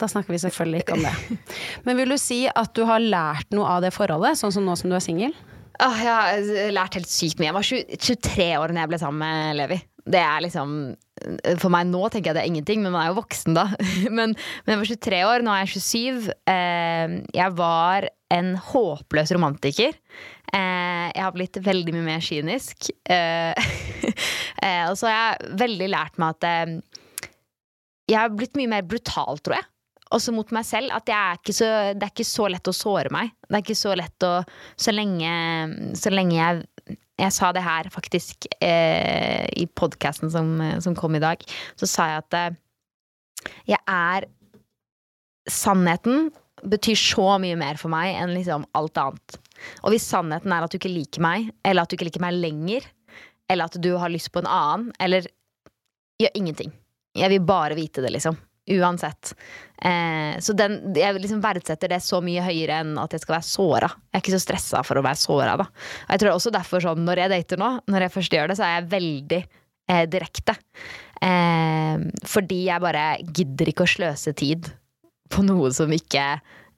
da snakker vi selvfølgelig ikke om det. Men vil du si at du har lært noe av det forholdet, sånn som nå som du er singel? Åh, jeg har lært helt sykt mye. Jeg var 23 år da jeg ble sammen med Levi. Det er liksom For meg nå tenker jeg det er ingenting, men man er jo voksen da. [laughs] Men, men jeg var 23 år, nå er jeg 27. Eh, jeg var en håpløs romantiker. Eh, jeg har blitt veldig mye mer kynisk. Eh, [laughs] eh, og så har jeg veldig lært meg at eh, jeg har blitt mye mer brutal, tror jeg. Også mot meg selv. At er så, det er ikke så lett å såre meg. Det er ikke så lett å Så lenge, så lenge jeg Jeg sa det her faktisk eh, i podkasten som, som kom i dag. Så sa jeg at eh, jeg er Sannheten betyr så mye mer for meg enn liksom alt annet. Og hvis sannheten er at du ikke liker meg, eller at du ikke liker meg lenger, eller at du har lyst på en annen, eller gjør ingenting. Jeg vil bare vite det, liksom. Uansett. Eh, så den, jeg liksom verdsetter det så mye høyere enn at jeg skal være såra. Jeg er ikke så stressa for å være såra, da. Og jeg tror også derfor sånn, når jeg dater nå, når jeg først gjør det, så er jeg veldig eh, direkte. Eh, fordi jeg bare gidder ikke å sløse tid på noe som ikke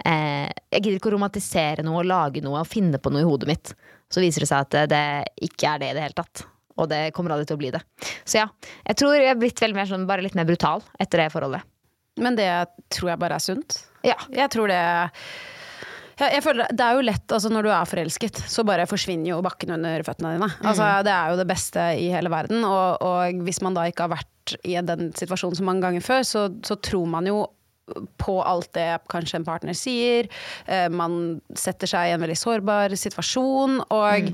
eh, Jeg gidder ikke å romantisere noe og lage noe og finne på noe i hodet mitt. Så viser det seg at det, det ikke er det i det hele tatt. Og det kommer aldri til å bli det. Så ja, jeg tror jeg er blitt veldig mer sånn, bare litt mer brutal etter det forholdet. Men det tror jeg bare er sunt. Ja. Jeg tror det jeg, jeg føler, Det er jo lett, altså når du er forelsket, så bare forsvinner jo bakken under føttene dine. Altså, det er jo det beste i hele verden. Og, og hvis man da ikke har vært i den situasjonen så mange ganger før, så, så tror man jo på alt det kanskje en partner sier. Eh, man setter seg i en veldig sårbar situasjon. Og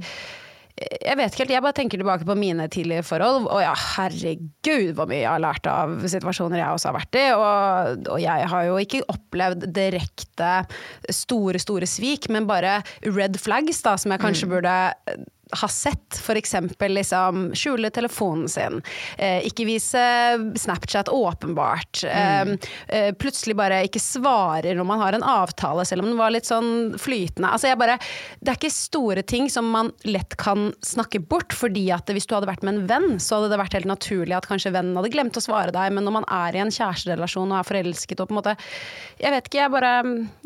jeg vet ikke helt, jeg bare tenker tilbake på mine tidligere forhold, og ja, herregud hvor mye jeg har lært av situasjoner jeg også har vært i. Og, og jeg har jo ikke opplevd direkte store, store svik, men bare red flags, da, som jeg kanskje burde ha sett. Eksempel liksom skjule telefonen sin. Eh, ikke vise Snapchat åpenbart. mm. eh, plutselig bare ikke svarer når man har en avtale, selv om den var litt sånn flytende. Altså jeg bare, det er ikke store ting som man lett kan snakke bort, fordi at hvis du hadde vært med en venn, så hadde det vært helt naturlig at kanskje vennen hadde glemt å svare deg, men når man er i en kjæresterelasjon og er forelsket og på en måte Jeg vet ikke jeg bare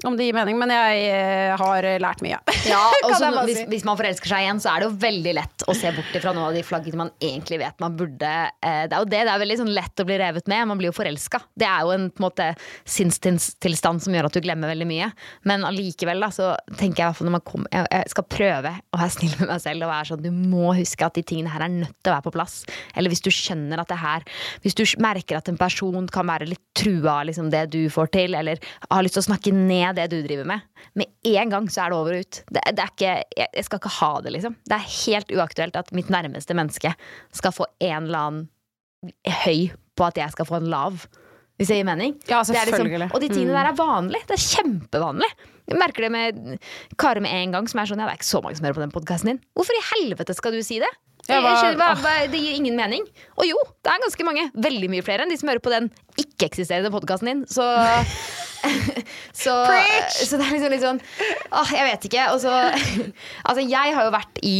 om det gir mening, men jeg eh, har lært mye. Ja, [laughs] og Kan så jeg bare hvis, hvis man forelsker seg igjen, så er det jo veldig lett å se bort fra noen av de flaggene man egentlig vet man burde eh, Det er jo det, det er veldig sånn lett å bli revet med. Man blir jo forelska. Det er jo en på en måte sinnstilstand som gjør at du glemmer veldig mye. Men allikevel da, så tenker jeg når man kommer jeg skal prøve å være snill med meg selv og være sånn Du må huske at de tingene her er nødt til å være på plass. Eller hvis du skjønner at det her Hvis du merker at en person kan være litt trua av liksom, det du får til, eller har lyst til å snakke ned det du driver med, med en gang så er det over og ut. Det, det er ikke, jeg, jeg skal ikke ha det, liksom. Det er helt uaktuelt at mitt nærmeste menneske skal få en eller annen høy på at jeg skal få en lav. Hvis det gir mening? Ja, Det er liksom, og de tingene der er vanlig. Det er kjempevanlig. Jeg merker det med karer med en gang, som er sånn Ja, det er ikke så mange som hører på den podkasten din. Hvorfor i helvete skal du si det? Skjønner, hva, hva, det gir ingen mening. Og jo, det er ganske mange. Veldig mye flere enn de som hører på den ikke-eksisterende podkasten din. Så [laughs] så, så det er liksom litt sånn Åh, jeg vet ikke. Og så [laughs] Altså, jeg har jo vært i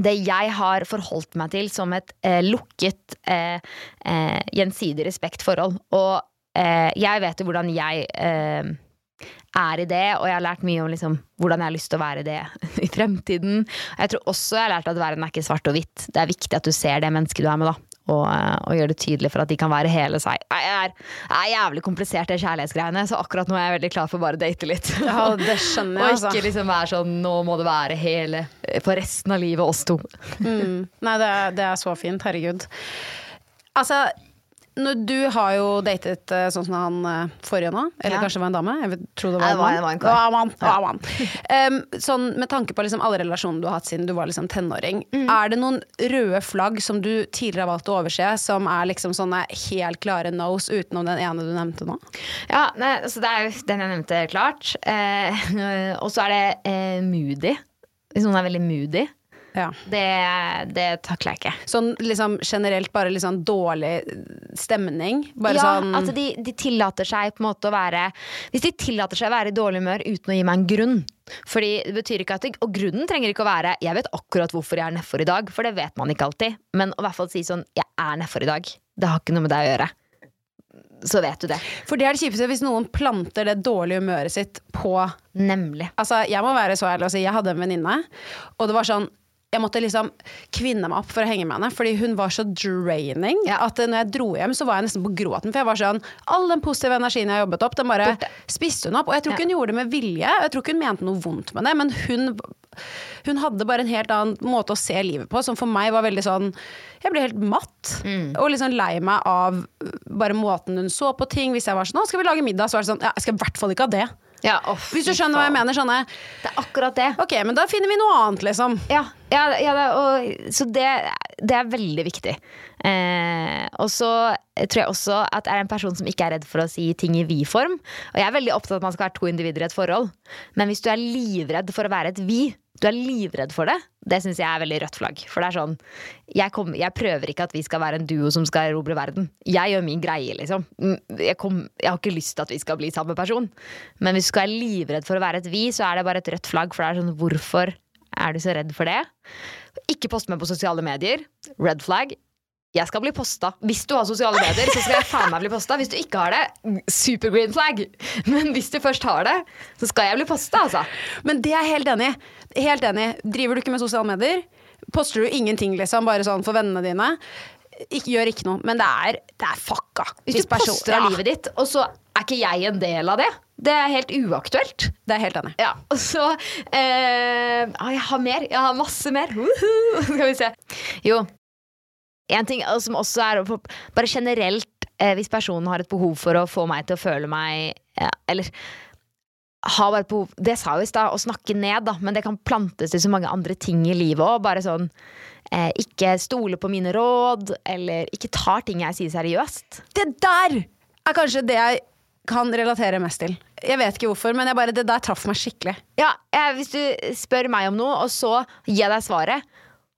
det jeg har forholdt meg til som et eh, lukket, eh, eh, gjensidig respekt-forhold. Og eh, jeg vet jo hvordan jeg eh, er i det, og jeg har lært mye om liksom, hvordan jeg har lyst til å være i det [laughs] i fremtiden. Jeg tror også jeg har lært at verden er ikke svart og hvitt. Det er viktig at du ser det mennesket du er med, da. Og, eh, og gjør det tydelig for at de kan være hele seg. Det er, er jævlig komplisert, det kjærlighetsgreiene, så akkurat nå er jeg veldig klar for bare å date litt. Ja, det skjønner jeg, [laughs] Og ikke altså. liksom være sånn Nå må det være hele for resten av livet, oss to. Mm. Nei, det er, det er så fint. Herregud. Altså, du har jo datet eh, sånn som han eh, forrige nå, eller Ja. kanskje det var en dame? Jeg tror det var en var- mann. en. Det var en. Um, sånn, med tanke på liksom alle relasjoner du har hatt siden du var liksom tenåring, Mm. er det noen røde flagg som du tidligere har valgt å overse, som er liksom sånne helt klare nos utenom den ene du nevnte nå? Ja, nei, altså det er jo den jeg nevnte, klart. Eh, [laughs] og så er det eh, moody. Hvis noen er veldig moody. Ja. Det, det takler jeg ikke. Sånn liksom generelt bare litt sånn dårlig stemning? Bare ja, sånn at de, de tillater seg på en måte å være Hvis de tillater seg å være i dårlig humør uten å gi meg en grunn. Fordi det betyr ikke at det, Og grunnen trenger ikke å være 'jeg vet akkurat hvorfor jeg er nedfor i dag', for det vet man ikke alltid. Men å hvert fall si sånn 'jeg er nedfor i dag'. Det har ikke noe med deg å gjøre. Så vet du det. For det er det kjipeste hvis noen planter det dårlige humøret sitt på Nemlig. Altså, jeg må være så ærlig og si jeg hadde en venninne, og det var sånn jeg måtte liksom kvinne meg opp for å henge med henne, fordi hun var så draining. At eh, når jeg dro hjem, så var jeg nesten på gråten. For jeg var sånn All den positive energien jeg har jobbet opp, den bare spiste hun opp. Og jeg tror ikke hun gjorde det med vilje, jeg tror ikke hun mente noe vondt med det, men hun hun hadde bare en helt annen måte å se livet på, som for meg var veldig sånn Jeg ble helt matt. Og liksom lei meg av bare måten hun så på ting. Hvis jeg var sånn 'Nå skal vi lage middag', så var det sånn Ja, jeg skal i hvert fall ikke ha det. Ja, Hvis du skjønner hva jeg mener. Sånne Det er akkurat det. Ok, men da finner vi noe annet, liksom. Ja, ja, ja det, og, så det, det er veldig viktig. Eh, og så tror jeg også at jeg er en person som ikke er redd for å si ting i vi-form. Og jeg er veldig opptatt av at man skal være to individer i et forhold. Men hvis du er livredd for å være et vi, du er livredd for det, det syns jeg er veldig rødt flagg. For det er sånn jeg, kom, jeg prøver ikke at vi skal være en duo som skal erobre verden. Jeg gjør min greie, liksom. Mm, Jeg, kom, jeg har ikke lyst til at vi skal bli samme person. Men hvis du skal være livredd for å være et vi, så er det bare et rødt flagg. For det er sånn, hvorfor er du så redd for det? Ikke poste meg på sosiale medier. Red flag. Jeg skal bli posta. Hvis du har sosiale medier, så skal jeg faen meg bli posta. Hvis du ikke har det, super green flag. Men hvis du først har det, så skal jeg bli posta, altså. Men det er jeg helt enig i. Helt enig. Driver du ikke med sosiale medier, poster du ingenting, liksom, bare sånn for vennene dine, ikke, gjør ikke noe. Men det er, det er fucka. Hvis du poster av livet ditt, og så er ikke jeg en del av det. Det er helt uaktuelt. Det er helt enig. Ja, og så eh, ah, Jeg har mer. Jeg har masse mer. Woohoo! [laughs] Skal vi se. Jo. En ting som også er Bare generelt, eh, hvis personen har et behov for å få meg til å føle meg Eller har bare et behov Det sa jo i stad, å snakke ned, da, men det kan plantes til så mange andre ting i livet òg. Bare sånn eh, Ikke stole på mine råd, eller ikke tar ting jeg sier seriøst. Det der er kanskje det jeg kan relatere mest til. Jeg vet ikke hvorfor, men jeg bare, det der traff meg skikkelig. Ja, eh, Hvis du spør meg om noe, og så gir jeg deg svaret,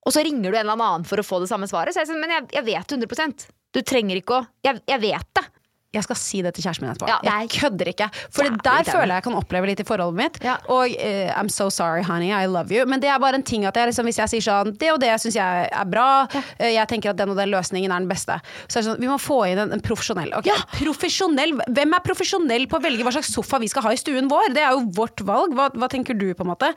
og så ringer du en eller annen for å få det samme svaret, så jeg sånn, men jeg, jeg vet 100% Du trenger ikke å jeg, jeg vet det. Jeg skal si det til kjæresten min etterpå. Ja, jeg kødder ikke. For det der føler jeg jeg kan oppleve litt i forholdet mitt. Ja. Og uh, I'm so sorry, honey, I love you. Men det er bare en ting at jeg liksom, hvis jeg sier sånn Det og det syns jeg er bra, eh, jeg tenker at den og den løsningen er den beste. Så sånn, vi må få inn en, en profesjonell. Ok, Profesjonell? Hvem er profesjonell på å velge hva slags sofa vi skal ha i stuen vår? Det er jo vårt valg. Hva, hva tenker du, på en måte?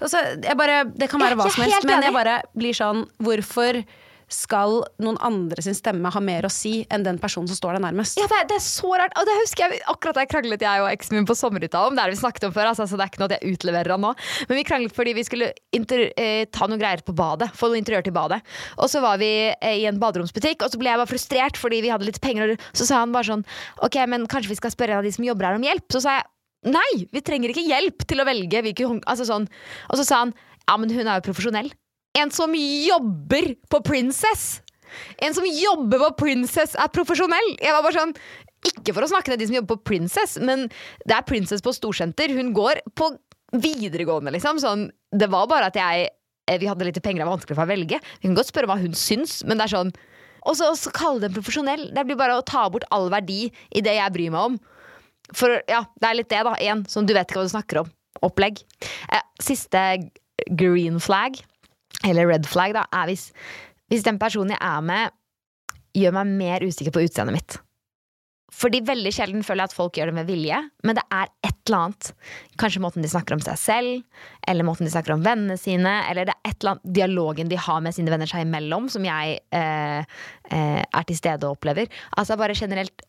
Altså, jeg bare, Det kan være hva som helst, men jeg bare blir sånn Hvorfor skal noen andre sin stemme ha mer å si enn den personen som står deg nærmest? Ja, det, er- det er så rart. Og det husker jeg akkurat da jeg kranglet jeg og eksen min på sommerhytta om. Det er det vi snakket om før, altså, så det er ikke noe at jeg utleverer han nå. Men vi kranglet fordi vi skulle eh, ta noen greier på badet. Få noe interiør til badet. Og så var vi eh, i en baderomsbutikk, og så ble jeg bare frustrert fordi vi hadde litt penger. Og så sa han bare sånn Ok, men kanskje vi skal spørre en av de som jobber her om hjelp? Så sa jeg nei, vi trenger ikke hjelp til å velge hvilken. Altså sånn. Og så sa han ja, men hun er jo profesjonell. En som jobber på Princess! En som jobber på Princess er profesjonell! Jeg var bare sånn Ikke for å snakke ned de som jobber på Princess, men det er Princess på storsenter. Hun går på videregående, liksom. Sånn, det var bare at jeg eh, Vi hadde litt penger, det var vanskelig for å velge. Vi kan godt spørre hva hun syns, men det er sånn Og så kalle dem profesjonell. Det blir bare å ta bort all verdi i det jeg bryr meg om. For ja, det er litt det, da. Én som du vet ikke hva du snakker om. Opplegg. Eh, siste green flag, eller red flag, da, er hvis, hvis den personen jeg er med, gjør meg mer usikker på utseendet mitt. Fordi veldig sjelden føler jeg at folk gjør det med vilje, men det er et eller annet. Kanskje måten de snakker om seg selv, eller måten de snakker om vennene sine, eller det er et eller annet dialogen de har med sine venner seg imellom, som jeg eh, eh, er til stede og opplever. Altså bare generelt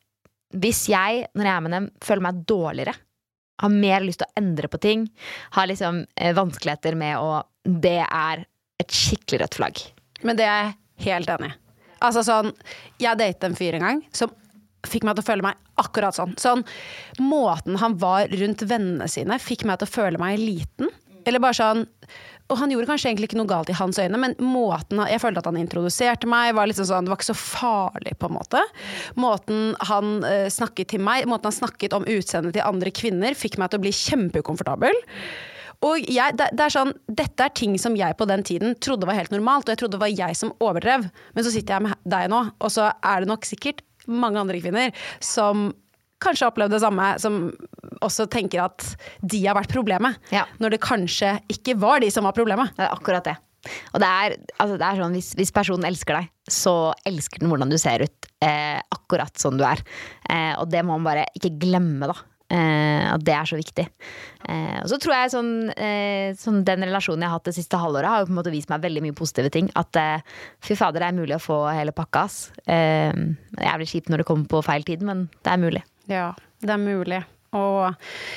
Hvis jeg, når jeg er med dem, føler meg dårligere, har mer lyst til å endre på ting, har liksom eh, vanskeligheter med å Det er et skikkelig rødt flagg. Men det er jeg helt enig i. Altså sånn, jeg datet en fyr en gang som fikk meg til å føle meg akkurat sånn. Sånn, Måten han var rundt vennene sine, fikk meg til å føle meg liten. Eller bare sånn Og han gjorde kanskje egentlig ikke noe galt i hans øyne, men måten jeg følte at han introduserte meg, var liksom sånn, det var ikke så farlig, på en måte. Måten han uh, snakket til meg, måten han snakket om utseendet til andre kvinner, fikk meg til å bli kjempeukomfortabel. Og jeg, det, det er sånn, Dette er ting som jeg på den tiden trodde var helt normalt, og jeg trodde det var jeg som overdrev. Men så sitter jeg med deg nå, og så er det nok sikkert mange andre kvinner som kanskje har opplevd det samme, som også tenker at de har vært problemet. Ja. Når det kanskje ikke var de som var problemet. Det er akkurat det. Og det er, altså det er sånn, hvis, hvis personen elsker deg, så elsker den hvordan du ser ut. Eh, akkurat sånn du er. Eh, og det må man bare ikke glemme, da. Eh, at det er så viktig. Eh, og så tror jeg sånn, eh, sånn Den relasjonen jeg har hatt det siste halvåret, har jo på en måte vist meg veldig mye positive ting. At eh, fy fader, det er mulig å få hele pakka, ass. Eh, jævlig kjipt når det kommer på feil tid, men det er mulig. Ja, det er mulig. Og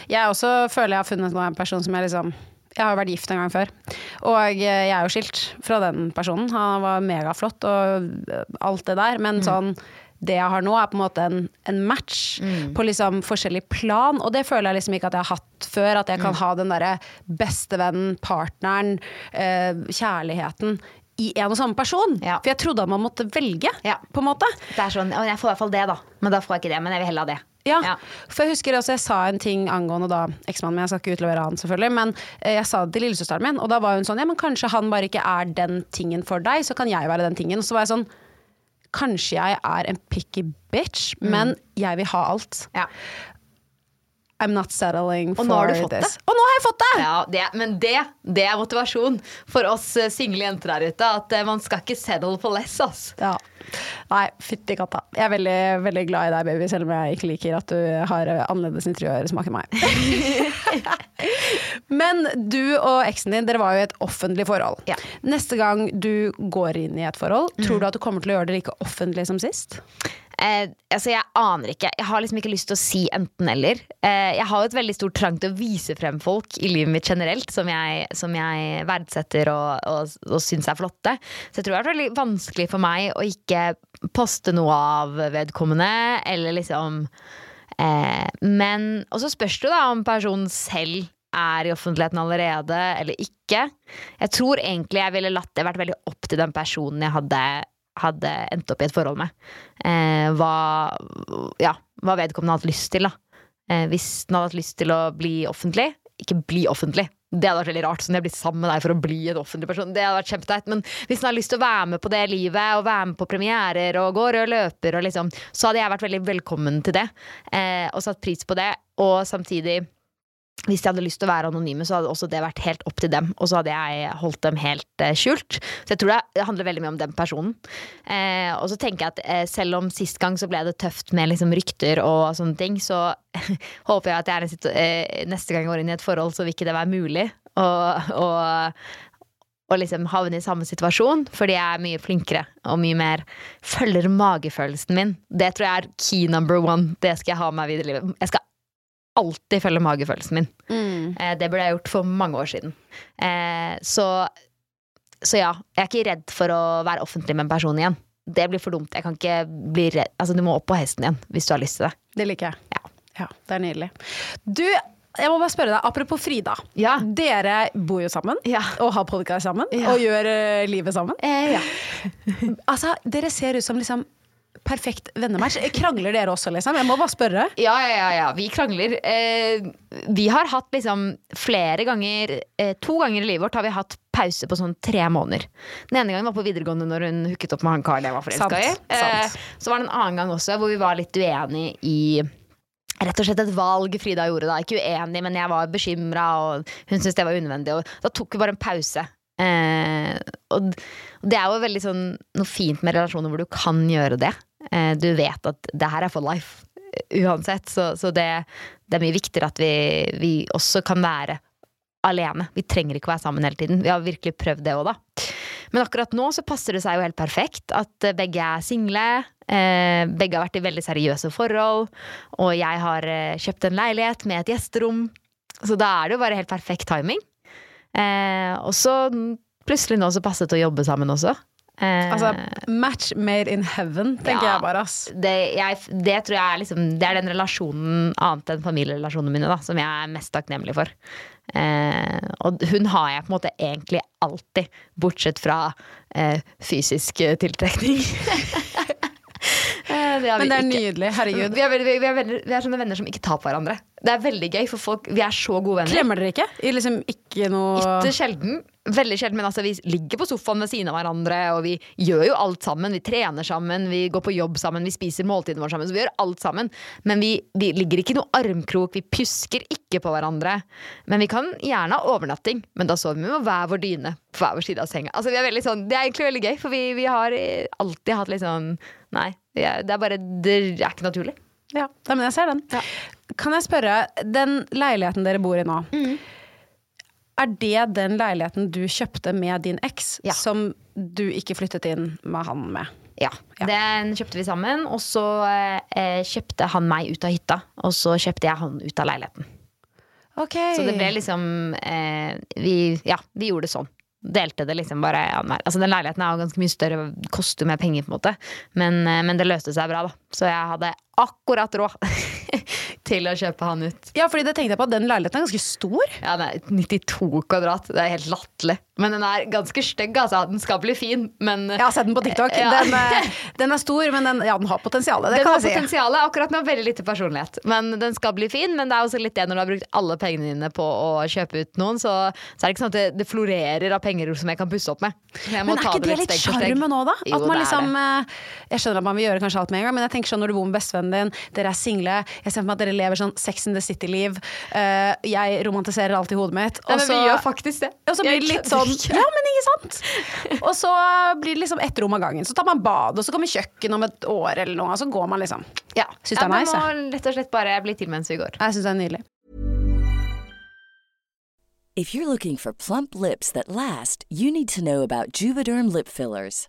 jeg også føler jeg har funnet en person som jeg liksom jeg har vært gift en gang før, og jeg er jo skilt fra den personen. Han var megaflott og alt det der, men sånn det jeg har nå, er på en måte en, en match på liksom forskjellig plan, og det føler jeg liksom ikke at jeg har hatt før. At jeg kan ha den derre bestevennen, partneren, eh, kjærligheten i en og samme person. Ja. For jeg trodde at man måtte velge, Ja. på en måte. Det er sånn, Jeg får i hvert fall det, da. Men da får jeg ikke det. Men jeg vil heller ha det. Ja, Ja. for jeg husker også jeg sa en ting angående da eksmannen min, jeg skal ikke utlevere han selvfølgelig, men eh, jeg sa det til lillesøsteren min, og da var hun sånn, ja men kanskje han bare ikke er den tingen for deg, så kan jeg være den tingen. Og så var jeg sånn, kanskje jeg er en picky bitch, men jeg vil ha alt. Ja. I'm not settling for this. Og nå har du fått this. det. Og nå har jeg fått det! Ja, det, men det, det er motivasjon for oss eh, single jenter der ute. At eh, man skal ikke settle for less, ass. Ja. Nei, fytti katta. Jeg er veldig, veldig glad i deg, baby, selv om jeg ikke liker at du har eh, annerledes interiørsmak enn meg. [laughs] Men du og eksen din, dere var jo i et offentlig forhold. Ja. Neste gang du går inn i et forhold, tror du at du kommer til å gjøre det like offentlig som sist? Eh, altså Jeg aner ikke. Jeg har liksom ikke lyst til å si enten-eller. Eh, jeg har jo et veldig stort trang til å vise frem folk i livet mitt generelt som jeg, som jeg verdsetter og, og, og syns er flotte. Så jeg tror det er veldig vanskelig for meg å ikke poste noe av vedkommende, eller liksom eh, Men Og så spørs det da om personen selv er i offentligheten allerede eller ikke. Jeg tror egentlig jeg ville latt det vært veldig opp til den personen jeg hadde, hadde endt opp i et forhold med. Eh, hva, ja, hva vedkommende hadde hatt lyst til. da eh, Hvis den hadde hatt lyst til å bli offentlig, ikke bli offentlig. Det hadde vært veldig rart. Sånn jeg blitt sammen med deg for å bli en offentlig person. Det hadde vært kjempeteit. Men hvis den har lyst til å være med på det livet, og være med på premierer og gå rød løper, og liksom, så hadde jeg vært veldig velkommen til det. Eh, og satt pris på det. Og samtidig hvis de hadde lyst til å være anonyme, så hadde også det vært helt opp til dem. Og så hadde jeg holdt dem helt eh, skjult. Så jeg tror det handler veldig mye om den personen. Eh, og så tenker jeg at eh, selv om sist gang så ble det tøft med liksom, rykter og sånne ting, så [laughs] håper jeg at jeg en eh, neste gang jeg går inn i et forhold, så vil ikke det være mulig. og, og, og liksom havne i samme situasjon, fordi jeg er mye flinkere og mye mer følger magefølelsen min. Det tror jeg er key number one. Det skal jeg ha med meg videre i livet. Jeg skal alltid følge magefølelsen min. Eh, det burde jeg gjort for mange år siden. Eh, så, så ja, jeg er ikke redd for å være offentlig med en person igjen. Det blir for dumt. Jeg kan ikke bli redd. Altså, du må opp på hesten igjen hvis du har lyst til det. Det liker jeg. Ja. Ja, det er nydelig. Du, jeg må bare spørre deg, apropos Frida. Ja. Dere bor jo sammen, Ja. og har podkast sammen, Ja. og gjør uh, livet sammen. Eh, ja. [laughs] Altså, dere ser ut som liksom perfekt vennematch. Krangler dere også, liksom? Jeg må bare spørre. Ja, ja, ja, ja. Vi krangler. Eh, vi har hatt liksom flere ganger eh, To ganger i livet vårt har vi hatt pause på sånn tre måneder. Den ene gangen var på videregående når hun hooket opp med han Carl jeg var forelska i. Eh, så var det en annen gang også hvor vi var litt uenige i Rett og slett et valg Frida gjorde da. Ikke uenig, men jeg var bekymra, og hun syntes det var unødvendig. Og da tok vi bare en pause. Eh, og det er jo veldig sånn noe fint med relasjoner hvor du kan gjøre det. Eh, du vet at det her er for life eh, uansett. Så, så det, det er mye viktigere at vi, vi også kan være alene. Vi trenger ikke å være sammen hele tiden. Vi har virkelig prøvd det òg, da. Men akkurat nå så passer det seg jo helt perfekt at eh, begge er single. Begge har vært i veldig seriøse forhold. Og jeg har kjøpt en leilighet med et gjesterom. Så da er det jo bare helt perfekt timing. Og så plutselig nå så passet det å jobbe sammen også. Eh, Altså, match made in heaven, tenker Ja. jeg bare, ass. det, jeg, det tror jeg er liksom Det er den relasjonen, annet enn familierelasjonene mine, da, som jeg er mest takknemlig for. Eh, og hun har jeg på en måte egentlig alltid, bortsett fra eh, fysisk eh, tiltrekning. [laughs] [laughs] Det er vi Men det er ikke. nydelig. Herregud. Vi er, vi, er venner, vi er sånne venner som ikke tar på hverandre. Det er veldig gøy, for folk, vi er så gode venner. Klemmer dere ikke? I liksom ikke noe Ikke sjelden. Veldig sjelden, men altså, vi ligger på sofaen ved siden av hverandre, og vi gjør jo alt sammen. Vi trener sammen, vi går på jobb sammen, vi spiser måltidene våre sammen. Så vi gjør alt sammen. Men vi, vi ligger ikke i noe armkrok, vi pjusker ikke på hverandre. Men vi kan gjerne ha overnatting, men da sover vi med hver vår dyne på hver vår side av senga. Altså, vi er veldig sånn, det er egentlig veldig gøy, for vi, vi har alltid hatt litt sånn Nei, vi det er bare Det er ikke naturlig. Ja, men jeg ser den. Kan jeg spørre, den leiligheten dere bor i nå, Mm. er det den leiligheten du kjøpte med din eks, Ja. som du ikke flyttet inn med han med? Ja, Den kjøpte vi sammen, og så eh, kjøpte han meg ut av hytta. Og så kjøpte jeg han ut av leiligheten. Okay. Så det ble liksom eh, vi, Ja, vi gjorde det sånn. Delte det liksom bare annenhver. Altså Den leiligheten er jo ganske mye større, koster jo mer penger, på en måte. Men, eh, men det løste seg bra, da. Så jeg hadde akkurat råd [laughs] til å kjøpe han ut. Ja, fordi det tenkte jeg på, at den leiligheten er ganske stor. Ja, den er 92 kvadrat. Det er helt latterlig. Men den er ganske stygg, altså. Den skal bli fin, men Jeg har sett den på TikTok. Ja. Den, eh, [laughs] den er stor, men den, ja, den har potensial. Den kan har si. potensial, akkurat med veldig lite personlighet. Men den skal bli fin. Men det er også litt det når du har brukt alle pengene dine på å kjøpe ut noen, så, så er det ikke sånn at det, det florerer av penger som jeg kan pusse opp med. Men er ikke det litt sjarmen òg, da? Jo, at man liksom, eh, jeg skjønner at man vil gjøre kanskje alt med en gang, men jeg tenker sånn når du bor med bestevennen din, dere er single, jeg ser for meg at dere lever sånn Sex in the City-liv. Eh, jeg romantiserer alt i hodet mitt. Nei, og men vi gjør faktisk det. og så blir det litt kødder sånn. [laughs] Ja, men ikke sant? Og så blir det liksom ett rom av gangen. Så tar man bad, og så kommer kjøkken om et år eller noe, og så går man liksom. Ja, Syns det er man nice, må rett og slett bare bli til mens vi går. Jeg syns det er nydelig. If you're looking for plump lips that last, you need to know about Juvederm lip fillers.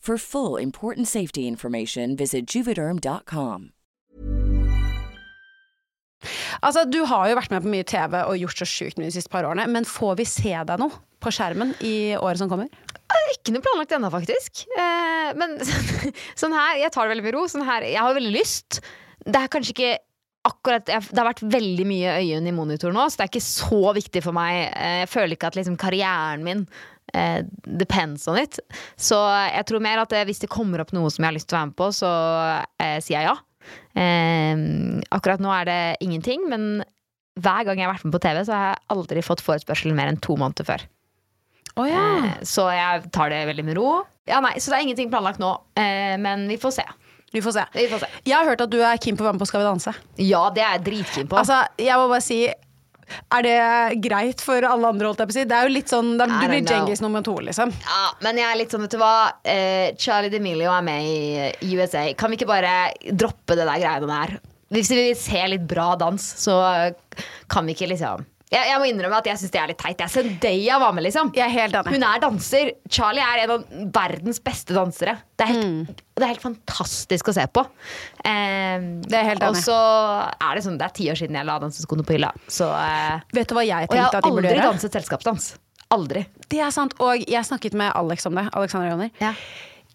For full important safety information, visit juvederm.com. Altså, du har jo vært med på mye TV og gjort så sjukt mye de siste par årene, men får vi se deg noe på skjermen i året som kommer? Ikke noe planlagt ennå, faktisk. Eh, men [laughs] sånn her, jeg tar det veldig med ro. Sånn her, jeg har veldig lyst. Det er kanskje ikke akkurat Det har vært veldig mye øyne i monitor nå, så det er ikke så viktig for meg. Eh, jeg føler ikke at liksom, karrieren min eh, depends on it. Så jeg tror mer at hvis det kommer opp noe som jeg har lyst til å være med på, så eh, sier jeg ja. Eh, akkurat nå er det ingenting, men hver gang jeg har vært med på TV, så har jeg aldri fått forespørsel mer enn to måneder før. Oh, ja. Eh, Så jeg tar det veldig med ro. Ja, nei, Så det er ingenting planlagt nå, eh, men vi får se. Vi får se. Vi får se. Jeg har hørt at du er keen på å være med på Skal vi danse. Ja, det er jeg dritkeen på. Altså, jeg må bare si er det greit for alle andre? holdt jeg på å si? Det er jo litt sånn, da- Du blir. Djengis nummer to, liksom. ja, men jeg er litt sånn, vet du hva. Eh, Charlie D'Amelio er med i USA. Kan vi ikke bare droppe det der greiene der? Hvis vi vil se litt bra dans, så kan vi ikke liksom Jeg, jeg må innrømme at jeg syns det er litt teit. Jeg Zendaya var med, liksom. Jeg er helt enig. Hun er danser. Charlie er en av verdens beste dansere. Det er helt, det er helt fantastisk å se på. Eh, Det er helt helt og så er det sånn, det er ti år siden jeg la danseskoene på hylla. Så, eh, Vet du hva jeg og jeg tenkte at de burde gjøre? Jeg har aldri danset selskapsdans. Aldri. Det er sant, og jeg snakket med Alex om det. Alexander Joner. Ja.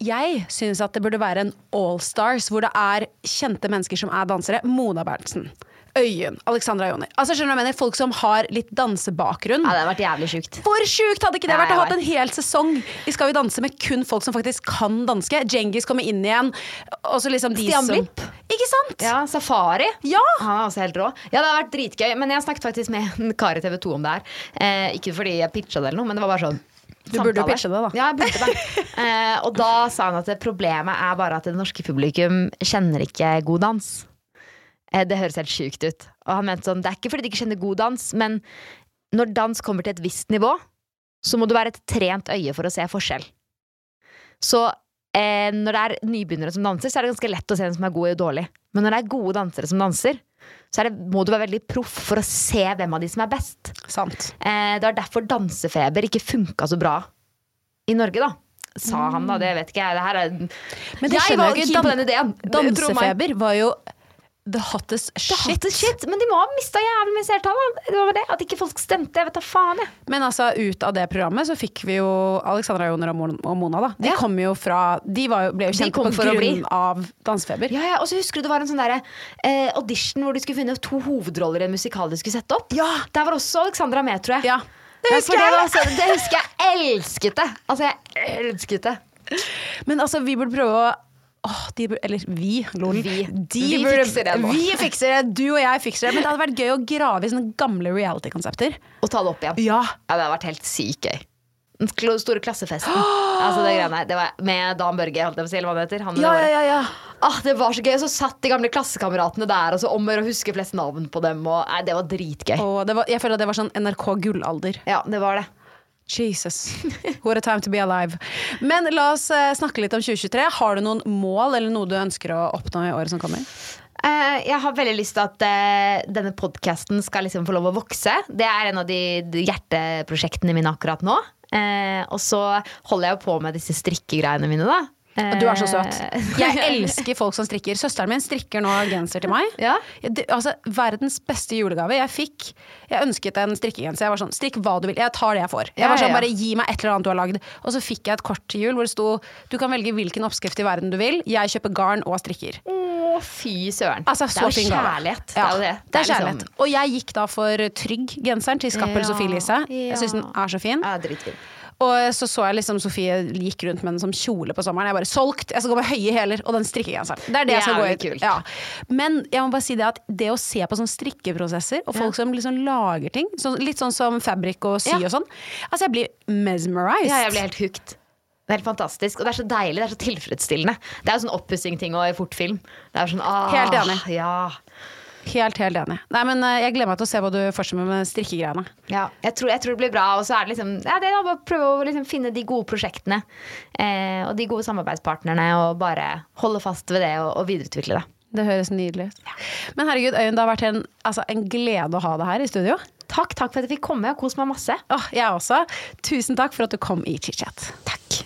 Jeg syns at det burde være en All Stars, hvor det er kjente mennesker som er dansere. Mona Berntsen. Øyunn. Alexandra Joni. Altså, skjønner du hva jeg mener? Folk som har litt dansebakgrunn. Ja, det hadde vært jævlig sjukt. Hvor sjukt hadde ikke det vært å ha hatt en hel sesong i Skal vi danse med kun folk som faktisk kan danske? Djengis kommer inn igjen. Og så liksom de Stian som Blipp. Ikke sant? Ja, Safari. Ja. Han er også helt rå. Ja, det har vært dritgøy. Men jeg snakket faktisk med en kar i TV 2 om det her. Eh, ikke fordi jeg pitcha det eller noe, men det var bare sånn Du burde jo pitche det, da. Ja, jeg burde det. [laughs] eh, og da sa han at problemet er bare at det norske publikum kjenner ikke god dans. Eh, det høres helt sjukt ut. Og han mente sånn, det er ikke fordi de ikke kjenner god dans, men når dans kommer til et visst nivå, så må du være et trent øye for å se forskjell. Så eh, når det er nybegynnere som danser, så er det ganske lett å se hvem som er god og dårlig. Men når det er gode dansere som danser, så er det, må du være veldig proff for å se hvem av de som er best. Sant. Eh, det var derfor dansefeber ikke funka så bra i Norge, da. Sa han da, det vet ikke jeg. Det her er Men det Jeg var jo keen på den ideen. Dansefeber var jo the hottest Det The hottest shit, men de må ha mista jævlig mye seertall. Det det, At ikke folk stemte. Jeg vet da faen, jeg. Men altså, ut av det programmet så fikk vi jo Alexandra Joner og Mona, da. De Ja. kom jo fra De var jo, ble jo kjent på grunn av dansefeber. Ja, ja, Og så husker du det var en sånn derre eh, audition hvor de skulle finne to hovedroller i en musikal de skulle sette opp. Ja. Der var også Alexandra med, tror jeg. Ja. Det husker, det, var, [laughs] så- det husker jeg. Elsket det! Altså, jeg elsket det. Men altså, vi burde prøve å Åh, de eller vi, lol. Vi. De Vi burde, fikser det nå. Vi fikser det, du og jeg fikser det. Men det hadde vært gøy å grave i sånne gamle reality-konsepter. Og ta det opp igjen. Ja. Ja, det hadde vært helt sykt gøy. Den store klassefesten. altså det greiene her. Det var med Dan Børge, holdt jeg på å si, eller hva det heter. Han Ja, ja, ja, ja. Ah, det var så gøy. Så satt de gamle klassekameratene der, og så om å huske flest navn på dem. Og, nei, det var dritgøy. Og det var, jeg føler at det var sånn NRK gullalder. Ja, det var det. Jesus. What a time to be alive. Men la oss eh, snakke litt om 2023. Har du noen mål eller noe du ønsker å oppnå i året som kommer? Eh, jeg har veldig lyst til at eh, denne podkasten skal liksom få lov å vokse. Det er en av de, hjerteprosjektene mine akkurat nå. Og så holder jeg på med disse strikkegreiene mine, da. Du er så søt. Eh, [laughs] Jeg elsker folk som strikker. Søsteren min strikker nå genser til meg. Ja. Det, altså, verdens beste julegave. Jeg fikk Jeg ønsket en strikkegenser. Jeg var sånn, Strikk hva du vil. Jeg tar det jeg får. Jeg var sånn. Bare gi meg et eller annet du har lagd. Og så fikk jeg et kort til jul hvor det sto du kan velge hvilken oppskrift i verden du vil. Jeg kjøper garn og strikker. Å, fy søren. Altså, det er jo kjærlighet. Ja, det er det. det er liksom- kjærlighet. Og jeg gikk da for Trygg-genseren til Skappel Ja, Sofie Elise. Jeg syns den er så fin. Ja, dritfin. Og så så jeg liksom Sofie gikk rundt med den som kjole på sommeren. Jeg bare solgt! Jeg skal gå med høye hæler og den strikkegenseren. Det er det jeg skal gå i. Kult. Ja. Men jeg må bare si det at det å se på sånne strikkeprosesser, og folk som liksom lager ting, så litt sånn som fabrikk og sy Ja. og sånn Altså, jeg blir mesmerized. Ja, jeg blir helt hooked. Det er helt fantastisk. Og det er så deilig. Det er så tilfredsstillende. Det er jo sånn oppussing-ting og i fortfilm. Det er sånn, ah, Helt enig. Ja. Helt, helt enig. Nei, men eh, jeg gleder meg til å se hva du fortsetter med med strikkegreiene. Ja, jeg tror, jeg tror det blir bra. Og så er det liksom ja, det er bare å prøve å liksom finne de gode prosjektene eh, og de gode samarbeidspartnerne, og bare holde fast ved det og, og videreutvikle det. Det høres nydelig ut. Men herregud, Øyunn, det har vært en, altså, en glede å ha deg her i studio. Takk, takk for at jeg fikk komme. og Kos meg masse. Åh, jeg også. Tusen takk for at du kom i chit-chat. Takk.